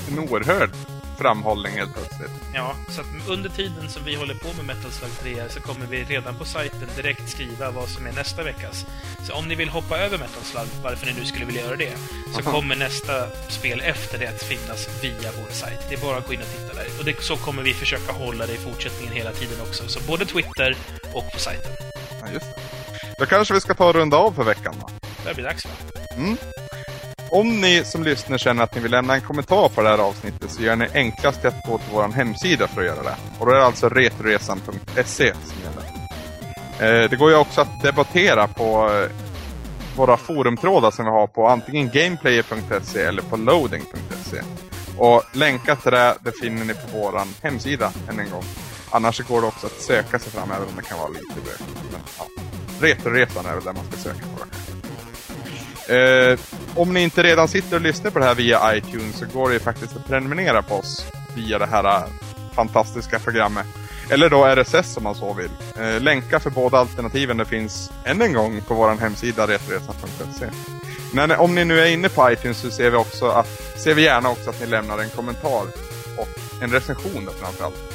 en oerhörd framhållning helt plötsligt. Ja, så att under tiden som vi håller på med Metal Slug 3 så kommer vi redan på sajten direkt skriva vad som är nästa veckas. Så om ni vill hoppa över Metal Slug, varför ni nu skulle vilja göra det, så Aha. kommer nästa spel efter det att finnas via vår sajt. Det är bara att gå in och titta där. Och det, så kommer vi försöka hålla det i fortsättningen hela tiden också. Så både Twitter och på sajten. Ja, just det. Då kanske vi ska ta och runda av för veckan då. Det blir dags va? Mm. Om ni som lyssnar känner att ni vill lämna en kommentar på det här avsnittet så gör ni enklast att gå till vår hemsida för att göra det. Och då är det alltså retroresan.se som gäller. Eh, det går ju också att debattera på eh, våra forumtrådar som vi har på antingen gameplayer.se eller på loading.se. Och länkar till det, det finner ni på vår hemsida än en gång. Annars går det också att söka sig fram även om det kan vara lite bökigt. Men, ja. Retroresan är väl där man ska söka på det. Eh, om ni inte redan sitter och lyssnar på det här via iTunes så går det ju faktiskt att prenumerera på oss via det här eh, fantastiska programmet. Eller då RSS om man så vill. Eh, länkar för båda alternativen det finns än en gång på vår hemsida retroresan.se. Men om ni nu är inne på iTunes så ser vi, också att, ser vi gärna också att ni lämnar en kommentar och en recension då framförallt.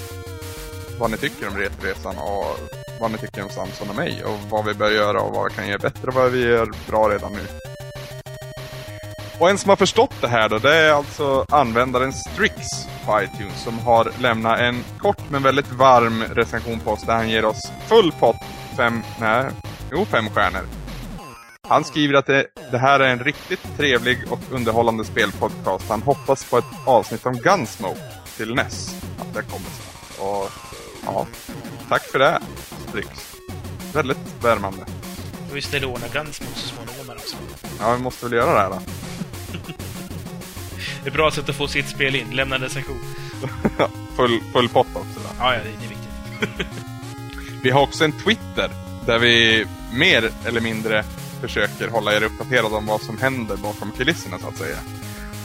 Vad ni tycker om Retroresan och vad ni tycker om Samson och mig och vad vi bör göra och vad vi kan göra bättre och vad vi gör bra redan nu. Och en som har förstått det här då, det är alltså användaren Strix på iTunes som har lämnat en kort men väldigt varm recension på oss där han ger oss full pott, fem, nej, jo fem stjärnor. Han skriver att det, det här är en riktigt trevlig och underhållande spelpodcast. Han hoppas på ett avsnitt om Gunsmoke till NES. Att det kommer snart. Och ja, tack för det, Strix. Väldigt värmande. Och vi ställer ordna Gunsmoke så småningom här också. Ja, vi måste väl göra det här då. Det är ett bra sätt att få sitt spel in. Lämna en recension. full, full pott också då. Ja, ja, det, det är viktigt. Vi har också en Twitter där vi mer eller mindre försöker hålla er uppdaterade om vad som händer bakom kulisserna så att säga.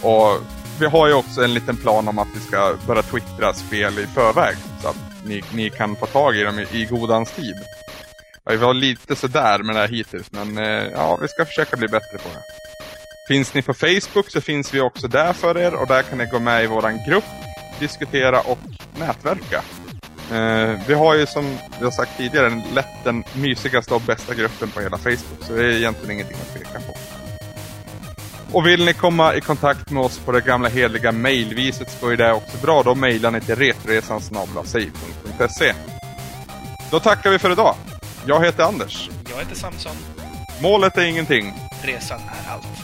Och vi har ju också en liten plan om att vi ska börja twittra spel i förväg så att ni, ni kan få tag i dem i, i godans tid. Ja, vi var lite sådär med det här hittills men eh, ja, vi ska försöka bli bättre på det. Finns ni på Facebook så finns vi också där för er och där kan ni gå med i våran grupp, diskutera och nätverka. Eh, vi har ju som vi har sagt tidigare en lätt den mysigaste och bästa gruppen på hela Facebook. Så det är egentligen ingenting att tveka på. Och vill ni komma i kontakt med oss på det gamla heliga mejlviset så går ju det också bra. Då mejlar ni till retroresansnablasave.se Då tackar vi för idag. Jag heter Anders. Jag heter Samson. Målet är ingenting. Resan är allt.